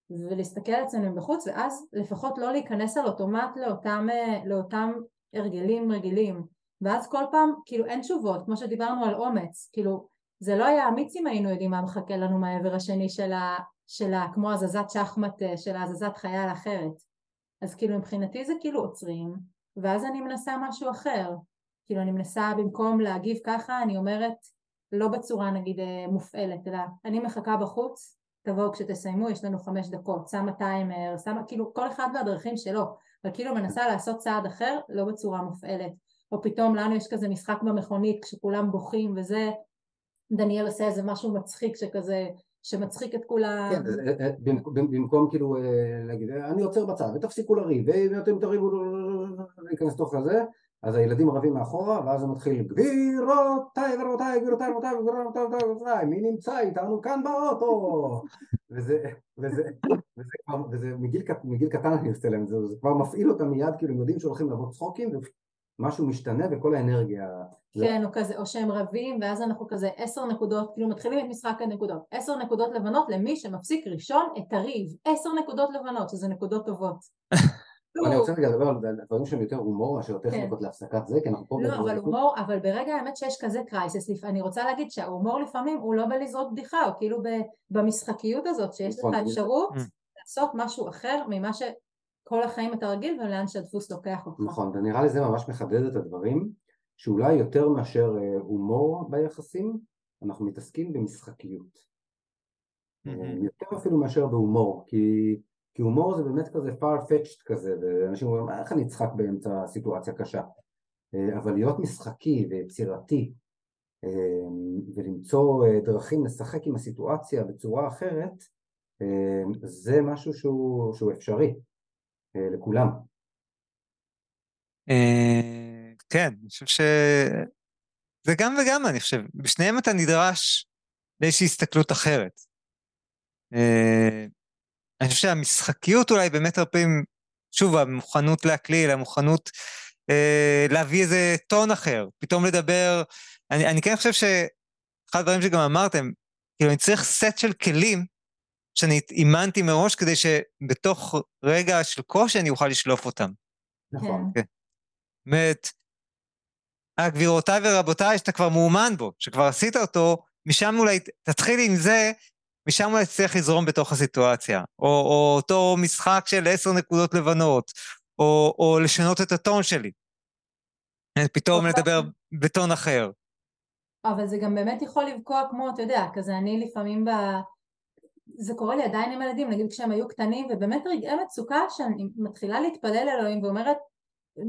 ולהסתכל אצלנו בחוץ, ואז לפחות לא להיכנס על אוטומט לאותם, לאותם הרגלים רגילים. ואז כל פעם, כאילו אין תשובות, כמו שדיברנו על אומץ, כאילו זה לא היה אמיץ אם היינו יודעים מה מחכה לנו מהעבר השני של ה... של ה כמו הזזת שחמט אה, של הזזת חייל אחרת. אז כאילו מבחינתי זה כאילו עוצרים, ואז אני מנסה משהו אחר. כאילו אני מנסה במקום להגיב ככה, אני אומרת לא בצורה נגיד אה, מופעלת, אלא אני מחכה בחוץ, תבואו כשתסיימו, יש לנו חמש דקות, שמה טיימר, שמה כאילו כל אחד והדרכים שלו, אבל כאילו מנסה לעשות צעד אחר, לא בצורה מופעלת. או פתאום לנו יש כזה משחק במכונית כשכולם בוכים וזה, דניאל עושה איזה משהו מצחיק שכזה, שמצחיק את כולם. כן, אה, אה, במקום כאילו להגיד, אני עוצר בצד ותפסיקו לריב, ואתם תריבו, להיכנס לתוך הזה, אז הילדים רבים מאחורה, ואז זה מתחיל גבירותיי ורבותיי, גבירותיי ורבותיי וגבירותיי ורבותיי, מי נמצא איתנו כאן באוטו? וזה, וזה, וזה כבר, וזה מגיל, מגיל קטן אני עושה להם, זה, זה כבר מפעיל אותם מיד, כאילו הם יודעים שהולכים לעבוד צחוקים, ומשהו משתנה וכל האנרגיה... כן, או כזה, או שהם רבים, ואז אנחנו כזה עשר נקודות, כאילו מתחילים את משחק הנקודות, עשר נקודות לבנות למי שמפסיק ראשון את הריב, עשר נקודות לבנות, שזה נקודות טובות. אני רוצה רגע לדבר על דברים שהם יותר הומור מאשר טכניקות כן. להפסקת זה, כי אנחנו פה... לא, אבל הומור, אבל ברגע האמת שיש כזה קרייסס, אני רוצה להגיד שההומור לפעמים הוא לא בלזרוק בדיחה, הוא כאילו במשחקיות הזאת, שיש לך נכון, אפשרות mm. לעשות משהו אחר ממה שכל החיים אתה רגיל ולאן שהדפוס לוקח אותך. נכון, ונראה לי זה ממש מחדד את הדברים, שאולי יותר מאשר אה, הומור ביחסים, אנחנו מתעסקים במשחקיות. יותר אפילו מאשר בהומור, כי... כי הומור זה באמת כזה far-fetched כזה, ואנשים אומרים, איך אני אצחק באמצע סיטואציה קשה? אה, אבל להיות משחקי ויצירתי אה, ולמצוא אה, דרכים לשחק עם הסיטואציה בצורה אחרת, זה משהו שהוא, שהוא אפשרי לכולם. כן, אני חושב ש... זה גם וגם, אני חושב. בשניהם אתה נדרש לאיזושהי הסתכלות אחרת. אני חושב שהמשחקיות אולי באמת הרבה פעמים, שוב, המוכנות להקליל, המוכנות אה, להביא איזה טון אחר, פתאום לדבר אני, אני כן חושב שאחד הדברים שגם אמרתם, כאילו אני צריך סט של כלים שאני אימנתי מראש כדי שבתוך רגע של קושי אני אוכל לשלוף אותם. נכון. כן. באמת, גבירותיי ורבותיי, שאתה כבר מאומן בו, שכבר עשית אותו, משם אולי, תתחיל עם זה, משם אולי תצליח לזרום בתוך הסיטואציה. או, או אותו משחק של עשר נקודות לבנות, או, או לשנות את הטון שלי. פתאום לדבר בטון אחר. אבל זה גם באמת יכול לבקוע כמו, אתה יודע, כזה אני לפעמים ב... זה קורה לי עדיין עם ילדים, נגיד כשהם היו קטנים, ובאמת רגעי מצוקה שאני מתחילה להתפלל אלוהים ואומרת,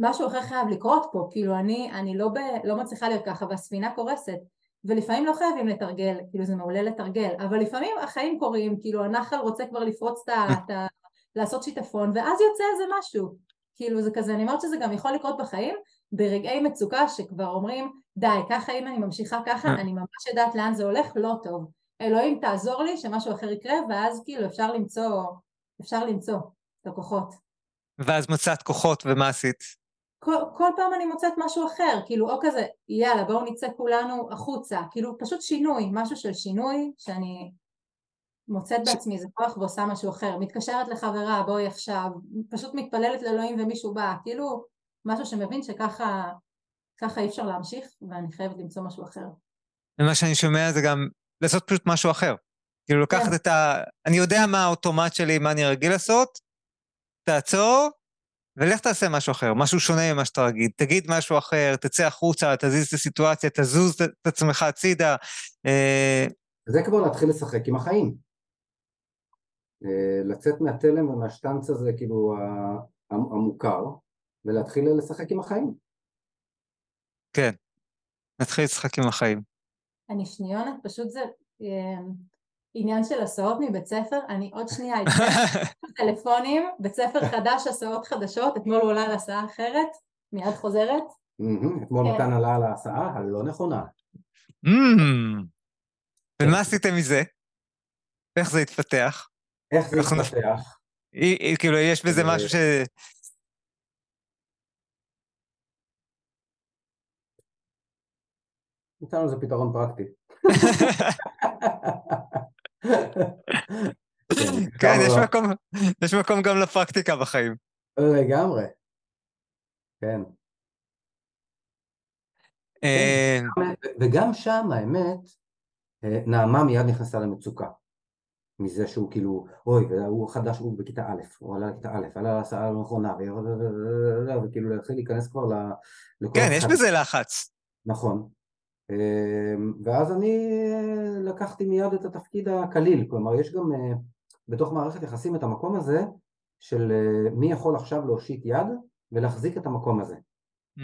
משהו אחר חייב לקרות פה, כאילו אני, אני לא, ב, לא מצליחה להיות ככה והספינה קורסת ולפעמים לא חייבים לתרגל, כאילו זה מעולה לתרגל, אבל לפעמים החיים קורים, כאילו הנחל רוצה כבר לפרוץ את ה... לעשות שיטפון ואז יוצא איזה משהו, כאילו זה כזה, אני אומרת שזה גם יכול לקרות בחיים ברגעי מצוקה שכבר אומרים די, ככה אם אני ממשיכה ככה אני ממש יודעת לאן זה הולך, לא טוב, אלוהים תעזור לי שמשהו אחר יקרה ואז כאילו אפשר למצוא, אפשר למצוא את הכוחות. ואז מצאת כוחות, ומה עשית? כל, כל פעם אני מוצאת משהו אחר, כאילו או כזה, יאללה בואו נצא כולנו החוצה, כאילו פשוט שינוי, משהו של שינוי, שאני מוצאת. בעצמי איזה כוח ועושה משהו אחר, מתקשרת לחברה, בואי עכשיו, פשוט מתפללת לאלוהים ומישהו בא, כאילו משהו שמבין שככה ככה אי אפשר להמשיך, ואני חייבת למצוא משהו אחר. ומה שאני שומע זה גם לעשות פשוט משהו אחר. כאילו לקחת כן. את ה... אני יודע מה האוטומט שלי, מה אני רגיל לעשות, תעצור, ולך תעשה משהו אחר, משהו שונה ממה שאתה רגיל. תגיד משהו אחר, תצא החוצה, תזיז את הסיטואציה, תזוז את עצמך הצידה. אה, זה כבר להתחיל לשחק עם החיים. אה, לצאת מהתלם ומהשטנץ הזה, כאילו, המוכר, ולהתחיל לשחק עם החיים. כן, נתחיל לשחק עם החיים. אני שניונת, פשוט זה... אה, עניין של הסעות מבית ספר, אני עוד שנייה אצא טלפונים, בית ספר חדש, הסעות חדשות, אתמול הוא עלה על הסעה אחרת, מיד חוזרת. אתמול מתן כן. עלה על ההסעה הלא נכונה. ומה עשיתם מזה? איך זה התפתח? איך זה התפתח? כאילו, יש בזה משהו ש... נתנו לזה פתרון פרקטי. כן, יש מקום, יש מקום גם לפרקטיקה בחיים. לגמרי. כן. אה, וגם שם, האמת, אה, נעמה מיד נכנסה למצוקה. מזה שהוא כאילו, אוי, הוא חדש, הוא בכיתה א', הוא עלה לכיתה א', עלה להסעה הנכונה, וכאילו להתחיל להיכנס כבר ל... כן, יש בזה לחץ. נכון. אמ, ואז אני אה, לקחתי מיד את התפקיד הקליל, כלומר יש גם אה, בתוך מערכת יחסים את המקום הזה של אה, מי יכול עכשיו להושיט יד ולהחזיק את המקום הזה. Mm.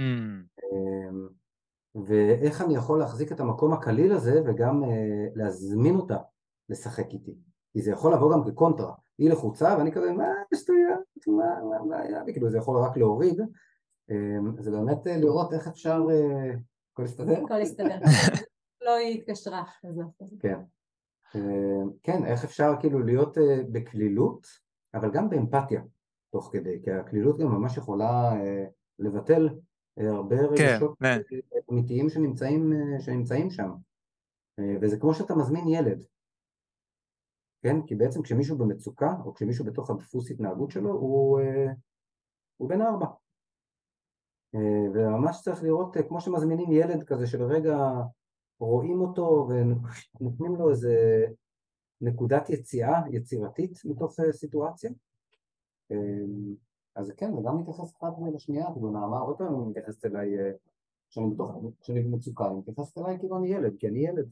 ואיך אני יכול להחזיק את המקום הקליל הזה וגם להזמין אותה לשחק איתי. כי זה יכול לבוא גם כקונטרה, היא לחוצה ואני כזה מה שטויות, מה, מה, מה, וכאילו זה יכול רק להוריד, אמ, זה באמת לראות איך אפשר הכל הסתדר? הכל הסתדר. לא היא התקשרה. כן. אה, כן, איך אפשר כאילו להיות אה, בקלילות, אבל גם באמפתיה תוך כדי, כי הקלילות גם ממש יכולה אה, לבטל הרבה כן, רגשות אמיתיים שנמצאים, שנמצאים שם. וזה כמו שאתה מזמין ילד, כן? כי בעצם כשמישהו במצוקה, או כשמישהו בתוך הדפוס התנהגות שלו, הוא, הוא בן ארבע. אה, וממש צריך לראות אה, כמו שמזמינים ילד כזה שלרגע רואים אותו ונותנים לו איזה נקודת יציאה יצירתית מתוך אה, סיטואציה אז כן, וגם מתייחס אחת לשנייה, כאילו נעמה עוד פעם מתייחסת אליי כשאני בתוך, כשאני במצוקה, היא מתייחסת אליי כאילו אני ילד, כי אני ילד.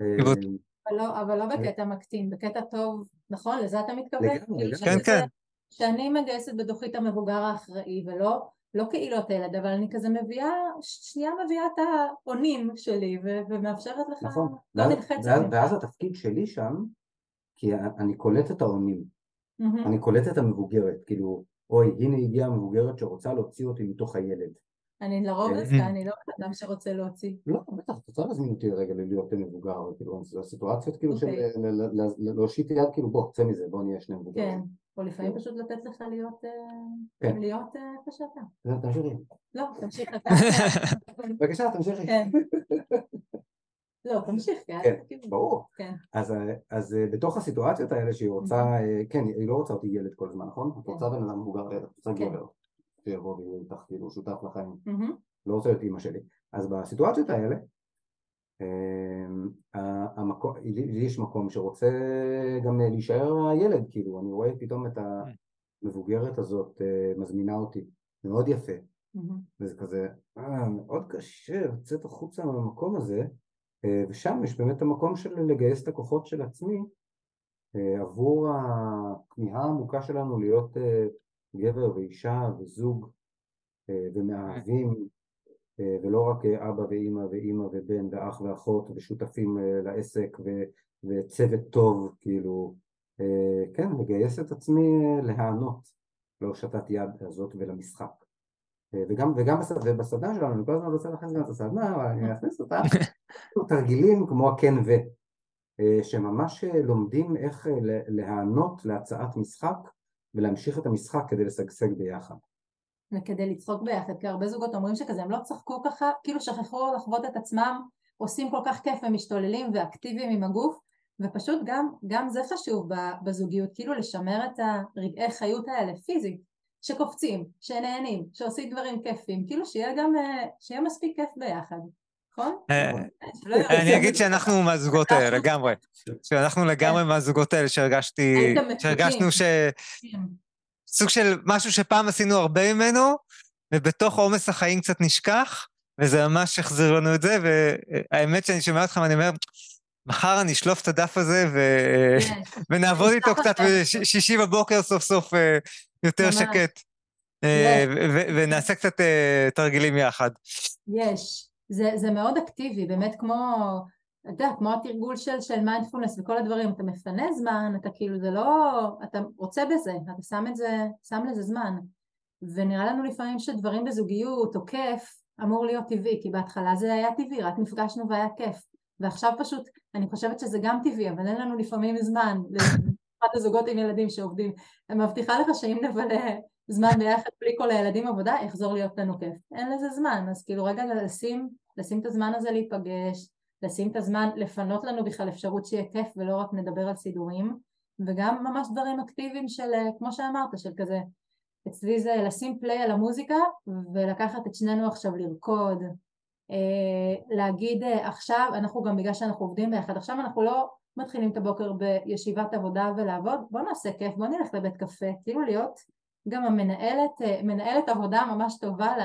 אבל לא, אבל לא בקטע מקטין, בקטע טוב, נכון? לזה אתה מתכוון? לגמרי, כן, כן. שאני מגייסת בתוכי את המבוגר האחראי, ולא לא את הילד, אבל אני כזה מביאה, שנייה מביאה את האונים שלי ו- ומאפשרת לך, נכון, לא ואז, ואז, ואז התפקיד שלי שם, כי אני קולט את האונים, mm-hmm. אני קולט את המבוגרת, כאילו, אוי, הנה הגיעה המבוגרת שרוצה להוציא אותי מתוך הילד. אני לרוב דווקא, כן. אני לא אדם שרוצה להוציא. לא, בטח, את רוצה להזמין אותי רגע להיות מבוגר, כאילו, זה הסיטואציות כאילו של אוקיי. להושיט יד, כאילו, בוא, צא מזה, בוא נהיה שני מבוגרים. או לפעמים פשוט לתת לך להיות, אה, כן. להיות אה, איפה שאתה. זה, תמשיכי. לא, תמשיך אתה. בבקשה, תמשיכי. כן. לא, תמשיך, כן. ברור. כן. אז, אה, אז בתוך הסיטואציות האלה שהיא רוצה, כן, היא לא רוצה אותי ילד כל הזמן, נכון? את כן. רוצה בן אדם מבוגר, את רוצה כן. גבר, שיבוא ויהיה איתך כאילו שותף לחיים. לא רוצה להיות אימא שלי. אז בסיטואציות האלה, המקום, לי יש מקום שרוצה גם להישאר הילד, כאילו, אני רואה פתאום את המבוגרת הזאת אה, מזמינה אותי, מאוד יפה. וזה כזה, אה, מאוד קשה לצאת החוצה מהמקום הזה, אה, ושם יש באמת המקום של לגייס את הכוחות של עצמי עבור הכמיהה העמוקה שלנו להיות גבר ואישה וזוג אה, ומאהבים, אה, ולא רק אה, אבא ואימא ואימא ובן ואח ואחות ושותפים אה, לעסק ו- וצוות טוב, כאילו, אה, כן, לגייס את עצמי אה, להיענות להושטת יד הזאת ולמשחק. אה, וגם, וגם בסד, ובסדנה שלנו, אני כל הזמן רוצה להכניס גם את הסדנה, אבל אני אכניס אותה, תרגילים כמו הכן ו, אה, שממש אה, לומדים איך אה, להיענות להצעת משחק ולהמשיך את המשחק כדי לשגשג ביחד. וכדי לצחוק ביחד, כי הרבה זוגות אומרים שכזה הם לא צחקו ככה, כאילו שכחו לחוות את עצמם, עושים כל כך כיף ומשתוללים ואקטיביים עם הגוף, ופשוט גם, גם זה חשוב בזוגיות, כאילו לשמר את הרגעי חיות האלה פיזית, שקופצים, שנהנים, שעושים דברים כיפים, כאילו שיהיה גם, אה, שיהיה מספיק כיף ביחד, נכון? אה, אני אגיד שאנחנו מהזוגות האלה, לגמרי. שאנחנו לגמרי מהזוגות האלה שהרגשתי, מתוקים. שהרגשנו ש... סוג של משהו שפעם עשינו הרבה ממנו, ובתוך עומס החיים קצת נשכח, וזה ממש החזיר לנו את זה, והאמת שאני שומע אותך ואני אומר, מחר אני אשלוף את הדף הזה ו... כן. ונעבוד איתו קצת. בשישי בבוקר סוף סוף אה, יותר ממש. שקט. אה, ו- ונעשה קצת אה, תרגילים יחד. יש, זה, זה מאוד אקטיבי, באמת כמו, אתה יודע, כמו התרגול של, של מיינדפולנס וכל הדברים, אתה מפנה זמן, אתה כאילו, זה לא, אתה רוצה בזה, אתה שם את זה, שם לזה זמן. ונראה לנו לפעמים שדברים בזוגיות או כיף אמור להיות טבעי, כי בהתחלה זה היה טבעי, רק נפגשנו והיה כיף. ועכשיו פשוט, אני חושבת שזה גם טבעי, אבל אין לנו לפעמים זמן, במיוחד הזוגות עם ילדים שעובדים. אני מבטיחה לך שאם נבלה זמן ביחד בלי כל הילדים עבודה, יחזור להיות לנו כיף. אין לזה זמן, אז כאילו רגע לשים, לשים את הזמן הזה להיפגש, לשים את הזמן, לפנות לנו בכלל אפשרות שיהיה כיף ולא רק נדבר על סידורים, וגם ממש דברים אקטיביים של, אה, כמו שאמרת, של כזה, אצלי זה לשים פליי על המוזיקה ולקחת את שנינו עכשיו לרקוד, אה, להגיד אה, עכשיו, אנחנו גם בגלל שאנחנו עובדים ביחד, עכשיו אנחנו לא מתחילים את הבוקר בישיבת עבודה ולעבוד, בוא נעשה כיף, בוא נלך לבית קפה, כאילו להיות גם המנהלת, מנהלת עבודה ממש טובה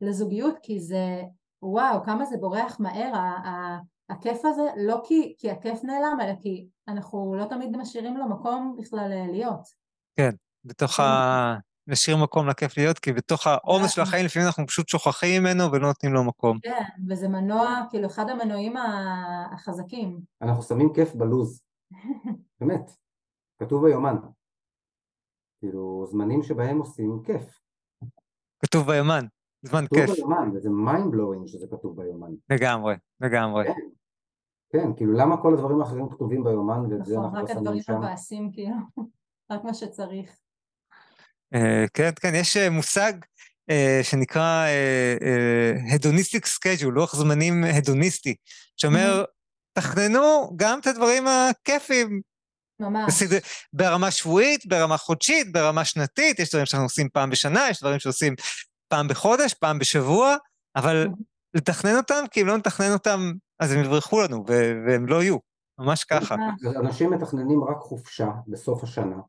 לזוגיות, כי זה, וואו, כמה זה בורח מהר, הכיף הזה, לא כי, כי הכיף נעלם, אלא כי אנחנו לא תמיד משאירים לו מקום בכלל אה, להיות. בתוך ה... נשאיר מקום לכיף להיות, כי בתוך העומס של החיים לפעמים אנחנו פשוט שוכחים ממנו ולא נותנים לו מקום. כן, וזה מנוע, כאילו אחד המנועים החזקים. אנחנו שמים כיף בלוז, באמת, כתוב ביומן. כאילו, זמנים שבהם עושים כיף. כתוב ביומן, זמן כתוב כיף, ביומן, וזה mind blowing שזה כתוב ביומן. לגמרי, לגמרי. כן, כאילו למה כל הדברים האחרים כתובים ביומן ואת זה נכון, אנחנו לא רק שמים הדברים שם? מבאסים, כאילו, רק מה שצריך. אה, כן, כן, יש אה, מושג אה, שנקרא hedonistic schedule, לוח זמנים הדוניסטי, שאומר, תכננו גם את הדברים הכיפים, ממש. בסדר, ברמה שבועית, ברמה חודשית, ברמה שנתית, יש דברים שאנחנו עושים פעם בשנה, יש דברים שעושים פעם בחודש, פעם בשבוע, אבל לתכנן אותם, כי אם לא נתכנן אותם, אז הם יברחו לנו, ו- והם לא יהיו, ממש ככה. אנשים מתכננים רק חופשה בסוף השנה,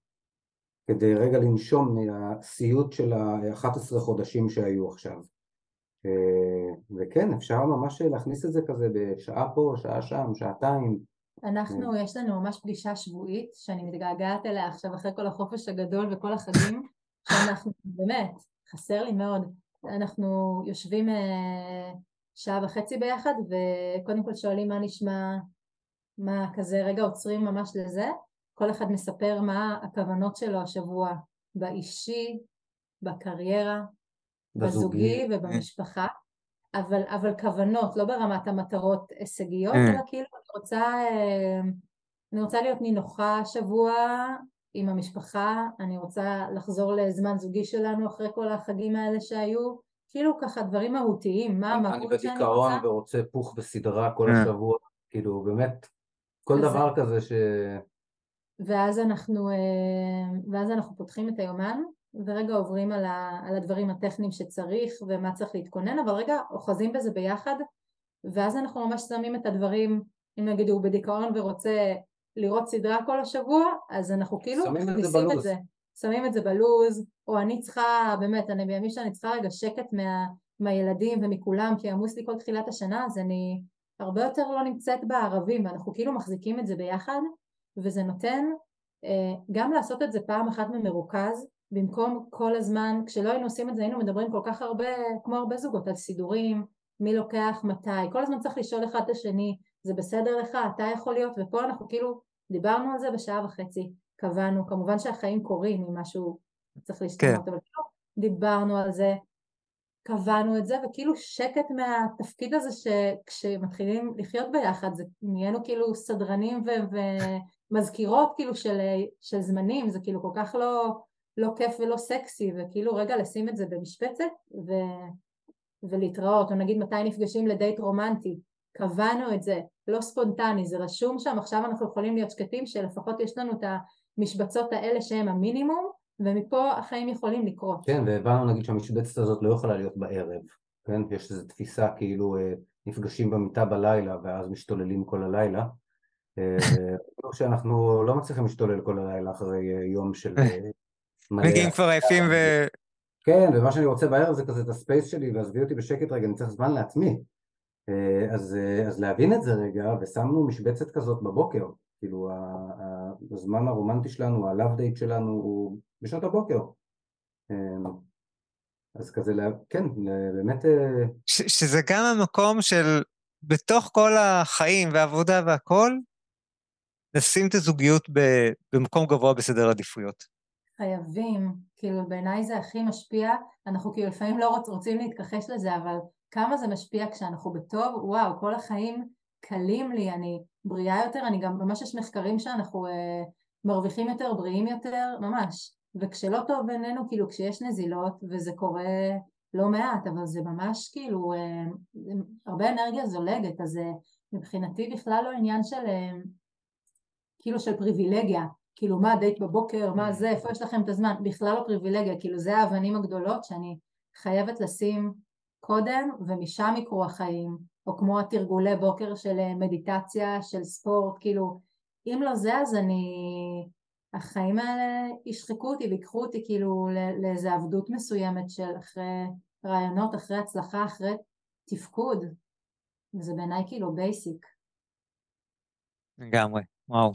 כדי רגע לנשום מהסיוט של ה-11 חודשים שהיו עכשיו. אה, וכן, אפשר ממש להכניס את זה כזה בשעה פה, שעה שם, שעתיים. אנחנו, יש לנו ממש פגישה שבועית, שאני מתגעגעת אליה עכשיו אחרי כל החופש הגדול וכל החגים, שאנחנו, באמת, חסר לי מאוד. אנחנו יושבים אה, שעה וחצי ביחד, וקודם כל שואלים מה נשמע, מה כזה, רגע עוצרים ממש לזה, כל אחד מספר מה הכוונות שלו השבוע, באישי, בקריירה, בזוגי ובמשפחה, אבל, אבל כוונות, לא ברמת המטרות הישגיות, Mm. אלא כאילו אני רוצה, אה, אני רוצה להיות נינוחה השבוע, עם המשפחה, אני רוצה לחזור לזמן זוגי שלנו אחרי כל החגים האלה שהיו, כאילו ככה דברים מהותיים, מה המהות שאני רוצה. אני בדיכאון ורוצה פוך בסדרה כל אה. השבוע, כאילו באמת, כל דבר כזה ש... ואז אנחנו, אה, ואז אנחנו פותחים את היומן, ורגע עוברים על, ה, על הדברים הטכניים שצריך ומה צריך להתכונן, אבל רגע אוחזים בזה ביחד, ואז אנחנו ממש שמים את הדברים, אם נגיד הוא בדיכאון ורוצה לראות סדרה כל השבוע, אז אנחנו כאילו מכניסים את זה, שמים את זה בלוז, או אני צריכה, באמת, אני בימים שאני צריכה רגע שקט מה, מהילדים ומכולם, כי עמוס לי כל תחילת השנה, אז אני הרבה יותר לא נמצאת בערבים, ואנחנו כאילו מחזיקים את זה ביחד, וזה נותן אה, גם לעשות את זה פעם אחת ממרוכז, במקום כל הזמן, כשלא היינו עושים את זה היינו מדברים כל כך הרבה, כמו הרבה זוגות, על סידורים, מי לוקח מתי, כל הזמן צריך לשאול אחד את השני, זה בסדר לך, אתה יכול להיות, ופה אנחנו כאילו דיברנו על זה בשעה וחצי, קבענו, כמובן שהחיים קורים אם משהו צריך להשתנות, כן. אבל כאילו דיברנו על זה, קבענו את זה, וכאילו שקט מהתפקיד הזה שכשמתחילים לחיות ביחד, זה נהיינו כאילו סדרנים ו- ומזכירות כאילו של, של זמנים, זה כאילו כל כך לא, לא כיף ולא סקסי, וכאילו רגע לשים את זה במשבצת ו... ולהתראות, או נגיד מתי נפגשים לדייט רומנטי, קבענו את זה, לא ספונטני, זה רשום שם, עכשיו אנחנו יכולים להיות שקטים שלפחות יש לנו את המשבצות האלה שהם המינימום, ומפה החיים יכולים לקרות. כן, והבנו נגיד שהמשבצת הזאת לא יכולה להיות בערב, כן? יש איזו תפיסה כאילו אה, נפגשים במיטה בלילה ואז משתוללים כל הלילה. אה, שאנחנו לא מצליחים להשתולל כל הלילה אחרי אה, יום של מגיעים כבר עייפים ו... כן, ומה שאני רוצה בערב זה כזה את הספייס שלי, ועזבי אותי בשקט רגע, אני צריך זמן לעצמי. אה, אז, אה, אז להבין את זה רגע, ושמנו משבצת כזאת בבוקר. כאילו, הזמן הרומנטי שלנו, הלאב דייט שלנו, הוא בשעות הבוקר. אה, אז כזה, כן, באמת... ש, שזה גם המקום של, בתוך כל החיים והעבודה והכל, לשים את הזוגיות במקום גבוה בסדר עדיפויות. חייבים, כאילו בעיניי זה הכי משפיע, אנחנו כאילו לפעמים לא רוצ, רוצים להתכחש לזה, אבל כמה זה משפיע כשאנחנו בטוב, וואו, כל החיים קלים לי, אני בריאה יותר, אני גם, ממש יש מחקרים שאנחנו אה, מרוויחים יותר, בריאים יותר, ממש. וכשלא טוב בינינו, כאילו כשיש נזילות, וזה קורה לא מעט, אבל זה ממש כאילו, אה, הרבה אנרגיה זולגת, אז אה, מבחינתי בכלל לא עניין של, אה, כאילו של פריבילגיה, כאילו מה דייט בבוקר, מה זה, איפה יש לכם את הזמן, בכלל לא פריבילגיה, כאילו זה האבנים הגדולות שאני חייבת לשים קודם ומשם יקרו החיים, או כמו התרגולי בוקר של מדיטציה, של ספורט, כאילו אם לא זה אז אני, החיים האלה ישחקו אותי ויקחו אותי כאילו לאיזה עבדות מסוימת של אחרי רעיונות, אחרי הצלחה, אחרי תפקוד, וזה בעיניי כאילו basic. לגמרי, וואו.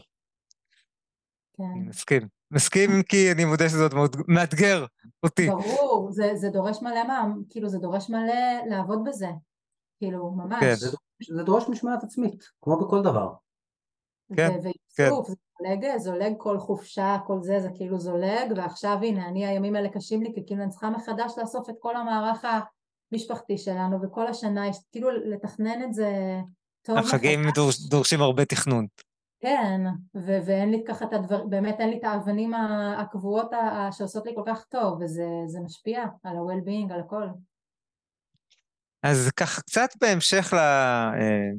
כן. אני מסכים. מסכים כי אני מודה שזה עוד מאתגר אותי. ברור, זה, זה דורש מלא מה, כאילו זה דורש מלא לעבוד בזה. כאילו, ממש. כן. זה, זה דורש משמעת עצמית, כמו בכל דבר. כן, כן. זה זולג, זולג כל חופשה, כל זה, זה כאילו זולג, ועכשיו הנה, אני הימים האלה קשים לי, כי כאילו אני צריכה מחדש לאסוף את כל המערך המשפחתי שלנו, וכל השנה, יש כאילו לתכנן את זה טוב. החגים דורש, דורשים הרבה תכנון. כן, ו- ואין לי ככה את הדבר, באמת אין לי את האבנים הקבועות שעושות לי כל כך טוב, וזה משפיע על ה-well-being, על הכל. אז ככה, קצת בהמשך ל... אה,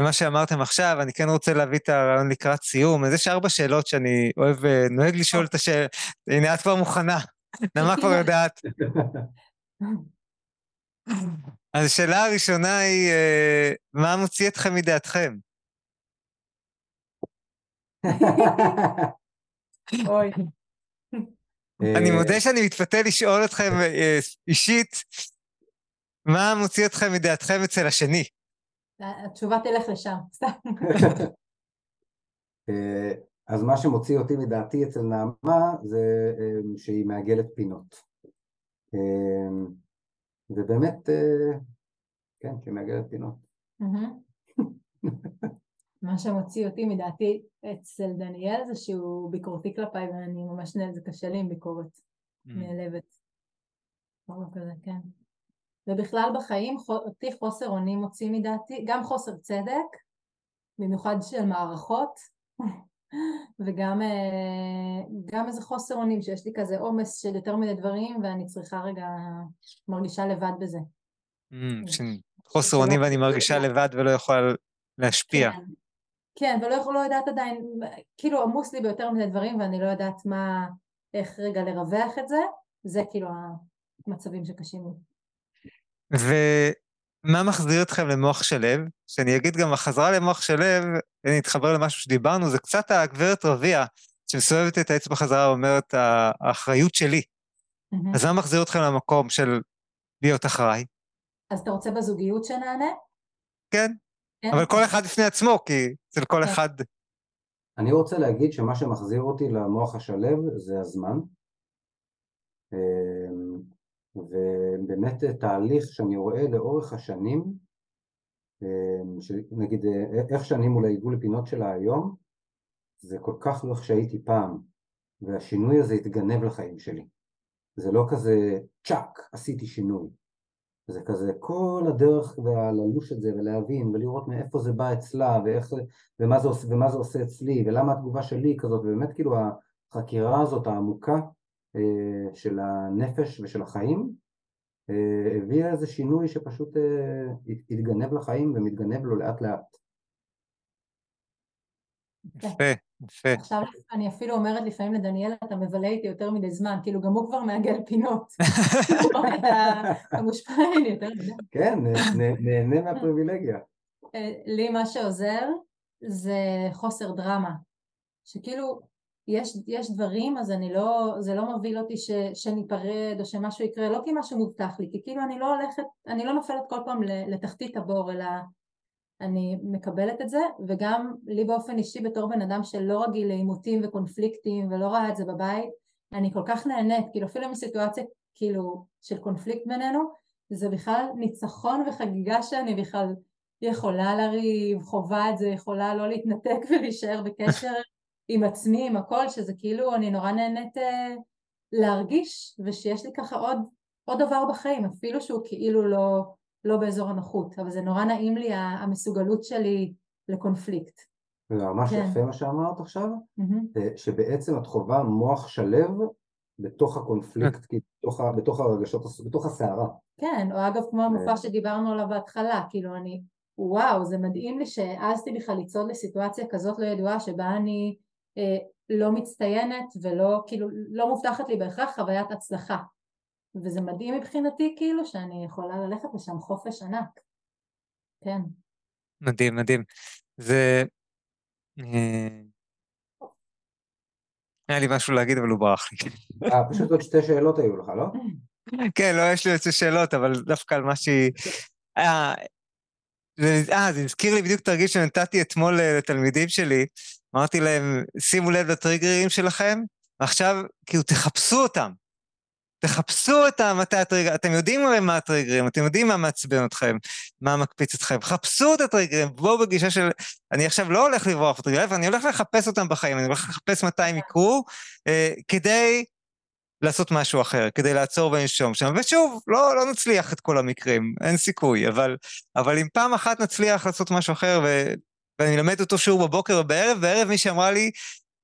למה שאמרתם עכשיו, אני כן רוצה להביא את הרעיון לקראת סיום. אז יש ארבע שאלות שאני אוהב, אה, נוהג לשאול את השאלה. הנה, את כבר מוכנה. נעמה כבר יודעת. אז השאלה הראשונה היא, אה, מה מוציא אתכם מדעתכם? אוי. אני מודה שאני מתפתה לשאול אתכם אה, אישית, מה מוציא אתכם מדעתכם אצל השני? התשובה תלך לשם, סתם. אה, אז מה שמוציא אותי מדעתי אצל נעמה זה אה, שהיא מעגלת פינות. ובאמת, כן, שהיא מעגלת פינות. מה שמוציא אותי מדעתי אצל דניאל זה שהוא ביקורתי כלפיי ואני ממש נהל, זה קשה לי עם ביקורת mm. נעלבת. לא כזה, כן. ובכלל בחיים אותי חוסר אונים מוציא מדעתי, גם חוסר צדק, במיוחד של מערכות, וגם אה, גם איזה חוסר אונים, שיש לי כזה עומס של יותר מדי דברים, ואני צריכה רגע, מרגישה לבד בזה. Mm, חוסר אונים ואני מרגישה לבד ולא יכולה להשפיע. כן, כן ולא יכול, לא יודעת עדיין, כאילו עמוס לי ביותר מדי דברים ואני לא יודעת מה, איך רגע לרווח את זה, זה כאילו המצבים שקשים לי. ומה מחזיר אתכם למוח שלו? שאני אגיד גם, החזרה למוח שלו, אני אתחבר למשהו שדיברנו, זה קצת הגברת רביע, שמסובבת את האצבע חזרה ואומרת, האחריות שלי. Mm-hmm. אז מה מחזיר אתכם למקום של להיות אחראי? אז אתה רוצה בזוגיות שנענה? כן. אבל כל אחד בפני עצמו, כי אצל כל כן. אחד... אני רוצה להגיד שמה שמחזיר אותי למוח השלב זה הזמן. אמ, ובאמת תהליך שאני רואה לאורך השנים, אמ, נגיד איך שאני מול העיגול לפינות שלה היום, זה כל כך לא איך שהייתי פעם, והשינוי הזה התגנב לחיים שלי. זה לא כזה צ'אק, עשיתי שינוי. זה כזה כל הדרך ללוש את זה ולהבין ולראות מאיפה זה בא אצלה ואיך, ומה, זה, ומה זה עושה אצלי ולמה התגובה שלי כזאת ובאמת כאילו החקירה הזאת העמוקה אה, של הנפש ושל החיים אה, הביאה איזה שינוי שפשוט אה, התגנב לחיים ומתגנב לו לאט לאט. יפה, יפה. עכשיו אני אפילו אומרת לפעמים לדניאל, אתה מבלה איתי יותר מדי זמן, כאילו גם הוא כבר מעגל פינות. אתה מושפע ממני יותר מדי. כן, נהנה מהפריבילגיה. לי מה שעוזר זה חוסר דרמה. שכאילו, יש, יש דברים, אז אני לא, זה לא מוביל אותי ש, שניפרד או שמשהו יקרה, לא כי משהו מובטח לי, כי כאילו אני לא הולכת, אני לא נופלת כל פעם לתחתית הבור, אלא אני מקבלת את זה, וגם לי באופן אישי בתור בן אדם שלא רגיל לעימותים וקונפליקטים ולא ראה את זה בבית, אני כל כך נהנית, כאילו אפילו מסיטואציה כאילו של קונפליקט בינינו, זה בכלל ניצחון וחגיגה שאני בכלל יכולה לריב, חובה את זה, יכולה לא להתנתק ולהישאר בקשר עם עצמי, עם הכל, שזה כאילו אני נורא נהנית אה, להרגיש, ושיש לי ככה עוד, עוד דבר בחיים, אפילו שהוא כאילו לא, לא באזור הנוחות, אבל זה נורא נעים לי המסוגלות שלי לקונפליקט. זה ממש כן. יפה מה שאמרת עכשיו, mm-hmm. שבעצם את חווה מוח שלו בתוך הקונפליקט, כן. בתוך, בתוך הרגשות, בתוך הסערה. כן, או אגב כמו המופע שדיברנו עליו בהתחלה, כאילו אני, וואו, זה מדהים לי שהעזתי בכלל לצעוד לסיטואציה כזאת לא ידועה שבה אני אה, לא מצטיינת ולא, כאילו, לא מובטחת לי בהכרח חוויית הצלחה. וזה מדהים מבחינתי כאילו שאני יכולה ללכת לשם חופש ענק. כן. מדהים, מדהים. זה... אה, היה לי משהו להגיד, אבל הוא ברח לי. אה, פשוט עוד שתי שאלות היו לך, לא? כן, לא, יש לי עוד שתי שאלות, אבל דווקא על מה שהיא... אה, אה, זה הזכיר לי בדיוק תרגיל שנתתי אתמול אה, לתלמידים שלי. אמרתי להם, שימו לב לטריגרים שלכם, ועכשיו, כאילו, תחפשו אותם. תחפשו את מתי הטריגר, אתם יודעים הרי מה הטריגרים, אתם יודעים מה מעצבן אתכם, מה מקפיץ אתכם, חפשו את הטריגרים, בואו בגישה של, אני עכשיו לא הולך לברוח בטריגרים, אני הולך לחפש אותם בחיים, אני הולך לחפש מתי הם יקרו, אה, כדי לעשות משהו אחר, כדי לעצור ולנשום שם, ושוב, לא, לא נצליח את כל המקרים, אין סיכוי, אבל, אבל אם פעם אחת נצליח לעשות משהו אחר, ו, ואני אלמד אותו שיעור בבוקר או בערב, בערב מי שאמרה לי,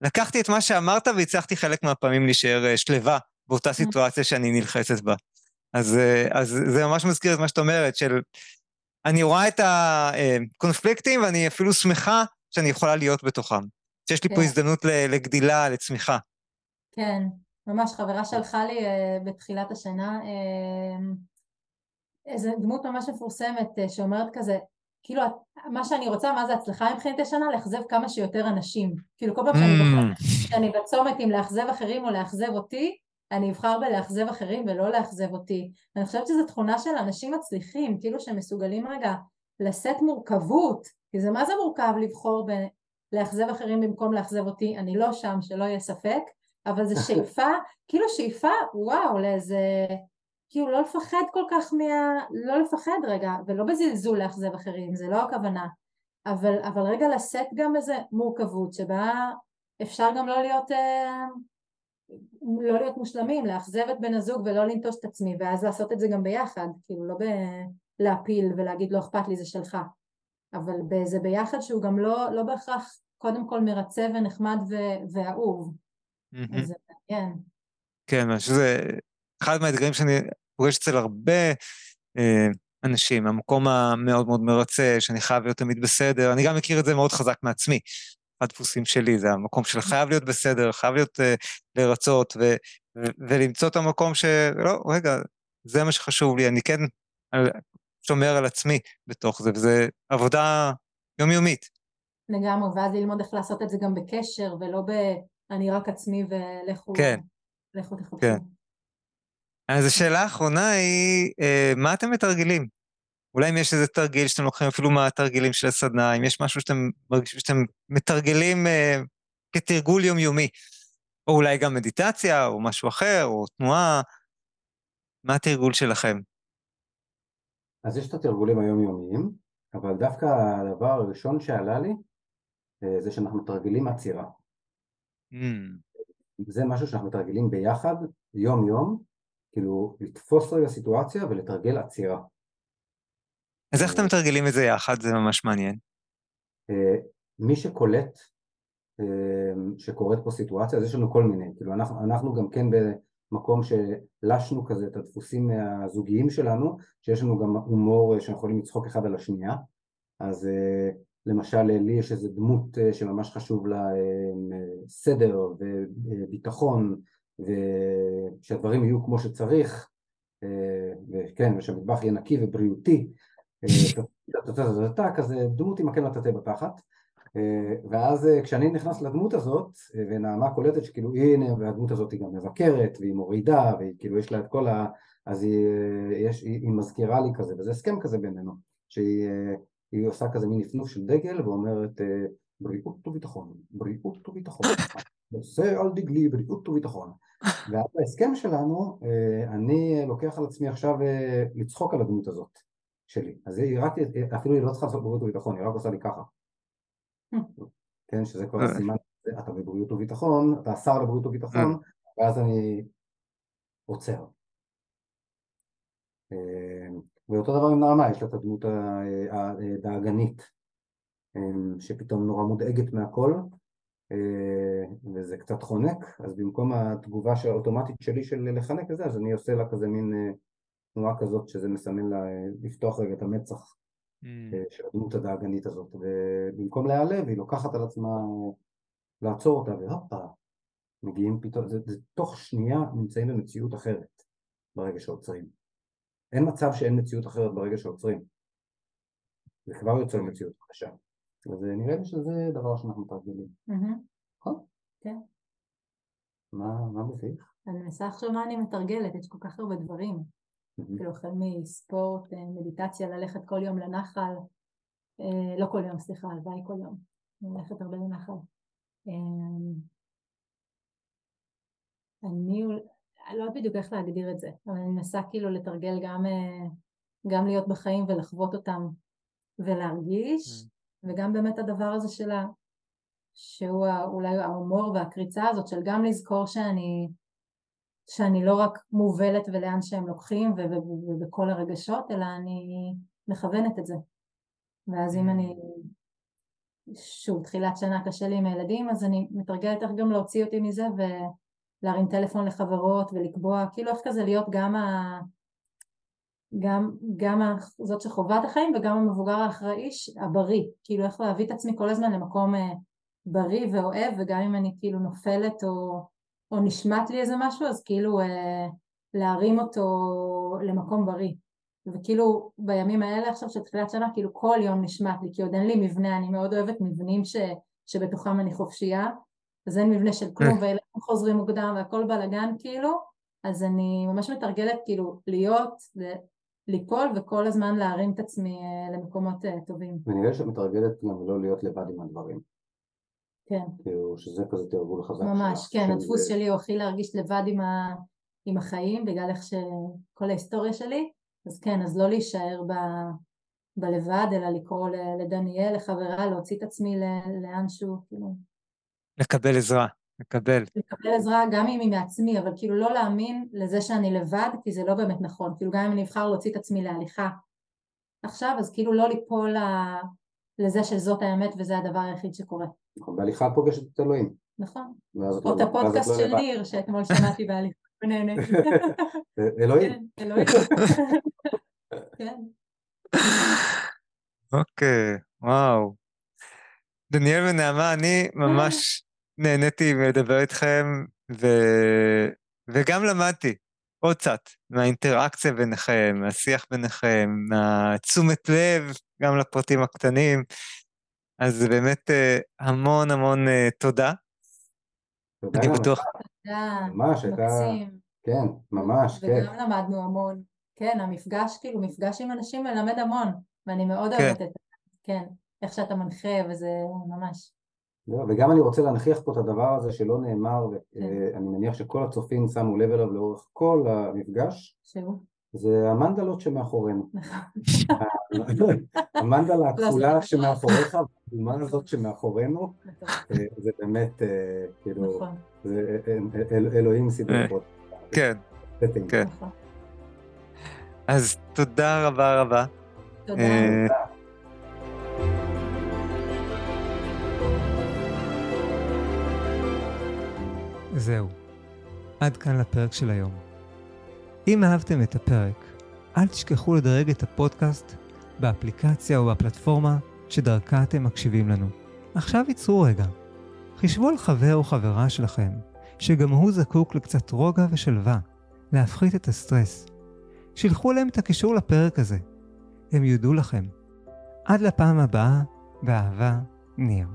לקחתי את מה שאמרת והצלחתי חלק מהפעמים להישאר אה, שלווה באותה סיטואציה שאני נלחצת בה. אז, אה, אז זה ממש מזכיר את מה שאת אומרת, של אני רואה את הקונפליקטים ואני אפילו שמחה שאני יכולה להיות בתוכם. שיש לי כן. פה הזדמנות לגדילה, לצמיחה. כן, ממש חברה שלחה לי uh, בתחילת השנה איזה דמות ממש מפורסמת שאומרת כזה, כאילו מה שאני רוצה, מה זה הצלחה מבחינת השנה? לאכזב כמה שיותר אנשים. כאילו כל פעם שאני mm. בצומת עם לאכזב אחרים או לאכזב אותי, אני אבחר בלאכזב אחרים ולא לאכזב אותי. אני חושבת שזו תכונה של אנשים מצליחים, כאילו שהם מסוגלים רגע לשאת מורכבות, כי זה מה זה מורכב לבחור בלאכזב אחרים במקום לאכזב אותי, אני לא שם, שלא יהיה ספק, אבל זה שאיפה, כאילו שאיפה, וואו, לאיזה, כאילו לא לפחד כל כך מה... לא לפחד רגע, ולא בזלזול לאכזב אחרים, זה לא הכוונה, אבל, אבל רגע לשאת גם איזה מורכבות שבה אפשר גם לא להיות... אה, לא להיות מושלמים, לאכזב את בן הזוג ולא לנטוש את עצמי, ואז לעשות את זה גם ביחד, כאילו לא להפיל ולהגיד לא אכפת לי זה שלך, אבל זה ביחד שהוא גם לא, לא בהכרח קודם כל מרצה ונחמד ואהוב. אז זה מעניין. כן, שזה אחד מהאתגרים שאני פוגש אצל הרבה אה, אנשים, המקום המאוד מאוד מרצה, שאני חייב להיות תמיד בסדר, אני גם מכיר את זה מאוד חזק מעצמי. הדפוסים שלי, זה המקום של חייב להיות בסדר, חייב להיות uh, לרצות, ו, ו, ולמצוא את המקום שלא, רגע, זה מה שחשוב לי, אני כן על, שומר על עצמי בתוך זה, וזו עבודה יומיומית. לגמרי, ואז ללמוד איך לעשות את זה גם בקשר, ולא ב... אני רק עצמי ולכו... כן. לכו תחפשו. כן. אז השאלה האחרונה היא, אה, מה אתם מתרגלים? אולי אם יש איזה תרגיל שאתם לוקחים אפילו מהתרגילים של הסדנה, אם יש משהו שאתם מרגישים שאתם מתרגלים אה, כתרגול יומיומי, או אולי גם מדיטציה, או משהו אחר, או תנועה, מה התרגול שלכם? אז יש את התרגולים היומיומיים, אבל דווקא הדבר הראשון שעלה לי, אה, זה שאנחנו מתרגלים עצירה. Mm. זה משהו שאנחנו מתרגלים ביחד, יום-יום, כאילו לתפוס רגע סיטואציה ולתרגל עצירה. אז איך אתם מתרגלים את זה יחד? זה ממש מעניין. אה, מי שקולט אה, שקורית פה סיטואציה, אז יש לנו כל מיני, כאילו אנחנו, אנחנו גם כן במקום שלשנו כזה את הדפוסים הזוגיים שלנו, שיש לנו גם הומור שאנחנו יכולים לצחוק אחד על השנייה, אז אה, למשל לי יש איזו דמות שממש חשוב לה סדר וביטחון ושהדברים יהיו כמו שצריך וכן, ושהמטבח יהיה נקי ובריאותי כזה דמות עם מקל מטאטא בתחת ואז כשאני נכנס לדמות הזאת ונעמה קולטת שכאילו הנה והדמות הזאת היא גם מבקרת והיא מורידה והיא כאילו יש לה את כל ה... אז היא, יש, היא, היא מזכירה לי כזה וזה הסכם כזה בינינו שהיא עושה כזה מין נפנוף של דגל ואומרת בריאות וביטחון, בריאות וביטחון, נושא על דגלי בריאות וביטחון ואז בהסכם שלנו אני לוקח על עצמי עכשיו לצחוק על הדמות הזאת שלי. אז היא רק, אפילו היא לא צריכה לעשות בריאות וביטחון, היא רק עושה לי ככה. כן, שזה כל הסימן, אתה בבריאות וביטחון, אתה שר לבריאות וביטחון, ואז אני עוצר. ואותו דבר עם נעמה, יש לה את הדמות הדאגנית, שפתאום נורא מודאגת מהכל, וזה קצת חונק, אז במקום התגובה האוטומטית שלי של לחנק את זה, אז אני עושה לה כזה מין תנועה כזאת שזה מסמן לה אה, לפתוח רגע את המצח mm. אה, של הדמות הדאגנית הזאת. ובמקום להיעלב היא לוקחת על עצמה לעצור אותה והופה מגיעים פתאום, זה, זה תוך שנייה נמצאים במציאות אחרת ברגע שעוצרים. אין מצב שאין מציאות אחרת ברגע שעוצרים. זה כבר יוצר מציאות חדשה. אז נראה לי שזה דבר שאנחנו מתרגלים. נכון? כן. מה, מה מביך? אני מנסה לחשוב מה אני מתרגלת, יש כל כך הרבה דברים כאילו החל מספורט, אה, מדיטציה, ללכת כל יום לנחל, אה, לא כל יום, סליחה, הלוואי כל יום, ללכת הרבה לנחל. אה, אני לא יודעת בדיוק איך להגדיר את זה, אבל אני מנסה כאילו לתרגל גם, גם להיות בחיים ולחוות אותם ולהרגיש. וגם באמת הדבר הזה של ה... שהוא אולי ההומור והקריצה הזאת של גם לזכור שאני שאני לא רק מובלת ולאן שהם לוקחים ובכל הרגשות, אלא אני מכוונת את זה. ואז אם אני, שוב, תחילת שנה קשה לי עם הילדים, אז אני מתרגלת איך גם להוציא אותי מזה ולהרים טלפון לחברות ולקבוע, כאילו איך כזה להיות גם ה... גם, גם זאת שחובה את החיים וגם המבוגר האחראי הבריא, כאילו איך להביא את עצמי כל הזמן למקום אה, בריא ואוהב וגם אם אני כאילו נופלת או או נשמט לי איזה משהו, אז כאילו אה, להרים אותו למקום בריא. וכאילו בימים האלה עכשיו של תחילת שנה, כאילו כל יום נשמט לי, כי עוד אין לי מבנה, אני מאוד אוהבת מבנים ש, שבתוכם אני חופשייה, אז אין מבנה של כלום, והילדים חוזרים מוקדם והכל בלאגן כאילו, אז אני ממש מתרגלת כאילו להיות, ליפול וכל הזמן להרים את עצמי אה, למקומות אה, טובים. ונראה שאת מתרגלת גם לא להיות לבד עם הדברים. כן. כאילו שזה כזה תרגול חזק ממש, שלך. כן, הדפוס שלי הוא הכי להרגיש לבד עם, ה... עם החיים, בגלל איך שכל ההיסטוריה שלי, אז כן, אז לא להישאר ב... בלבד, אלא לקרוא לדניאל, לחברה, להוציא את עצמי לאנשהו, כאילו. לקבל עזרה, לקבל. לקבל עזרה גם אם היא מעצמי, אבל כאילו לא להאמין לזה שאני לבד, כי זה לא באמת נכון. כאילו גם אם אני אבחר להוציא את עצמי להליכה עכשיו, אז כאילו לא ליפול לזה שזאת האמת וזה הדבר היחיד שקורה. נכון, בהליכה פוגשת את אלוהים. נכון. ואז את או את הפודקאסט לא של. ניר, שאתמול שמעתי בהליכה ונהניתי. אלוהים. כן, אלוהים. כן. אוקיי, וואו. דניאל ונעמה, אני ממש נהניתי לדבר איתכם, ו... וגם למדתי עוד קצת מהאינטראקציה ביניכם, מהשיח ביניכם, מהתשומת לב גם לפרטים הקטנים. אז באמת אה, המון המון אה, תודה. תודה אני בטוח, תודה, ממש, הייתה-. כן, ממש, כן. וגם למדנו המון. כן, המפגש, כאילו, מפגש עם אנשים מלמד המון, ואני מאוד כן. אוהבת את זה. כן, איך שאתה מנחה, וזה ממש. לא, וגם אני רוצה להנכיח פה את הדבר הזה שלא נאמר, כן. ואני מניח שכל הצופים שמו לב אליו לאורך כל המפגש, שהוא. זה המנדלות שמאחורינו. נכון. המנדלה הכחולה לעשות שמאחוריך, והאומה הזאת שמאחורינו, מטורף. אה, זה באמת, אה, כאילו, נכון, אל- אלוהים סידר אה, פה. כן. כן. נכון. אז תודה רבה רבה. תודה. אה, זהו, עד כאן לפרק של היום. אם אהבתם את הפרק, אל תשכחו לדרג את הפודקאסט באפליקציה או בפלטפורמה שדרכה אתם מקשיבים לנו. עכשיו ייצרו רגע. חישבו על חבר או חברה שלכם, שגם הוא זקוק לקצת רוגע ושלווה, להפחית את הסטרס. שילחו להם את הקישור לפרק הזה. הם יודו לכם. עד לפעם הבאה, באהבה, ניר.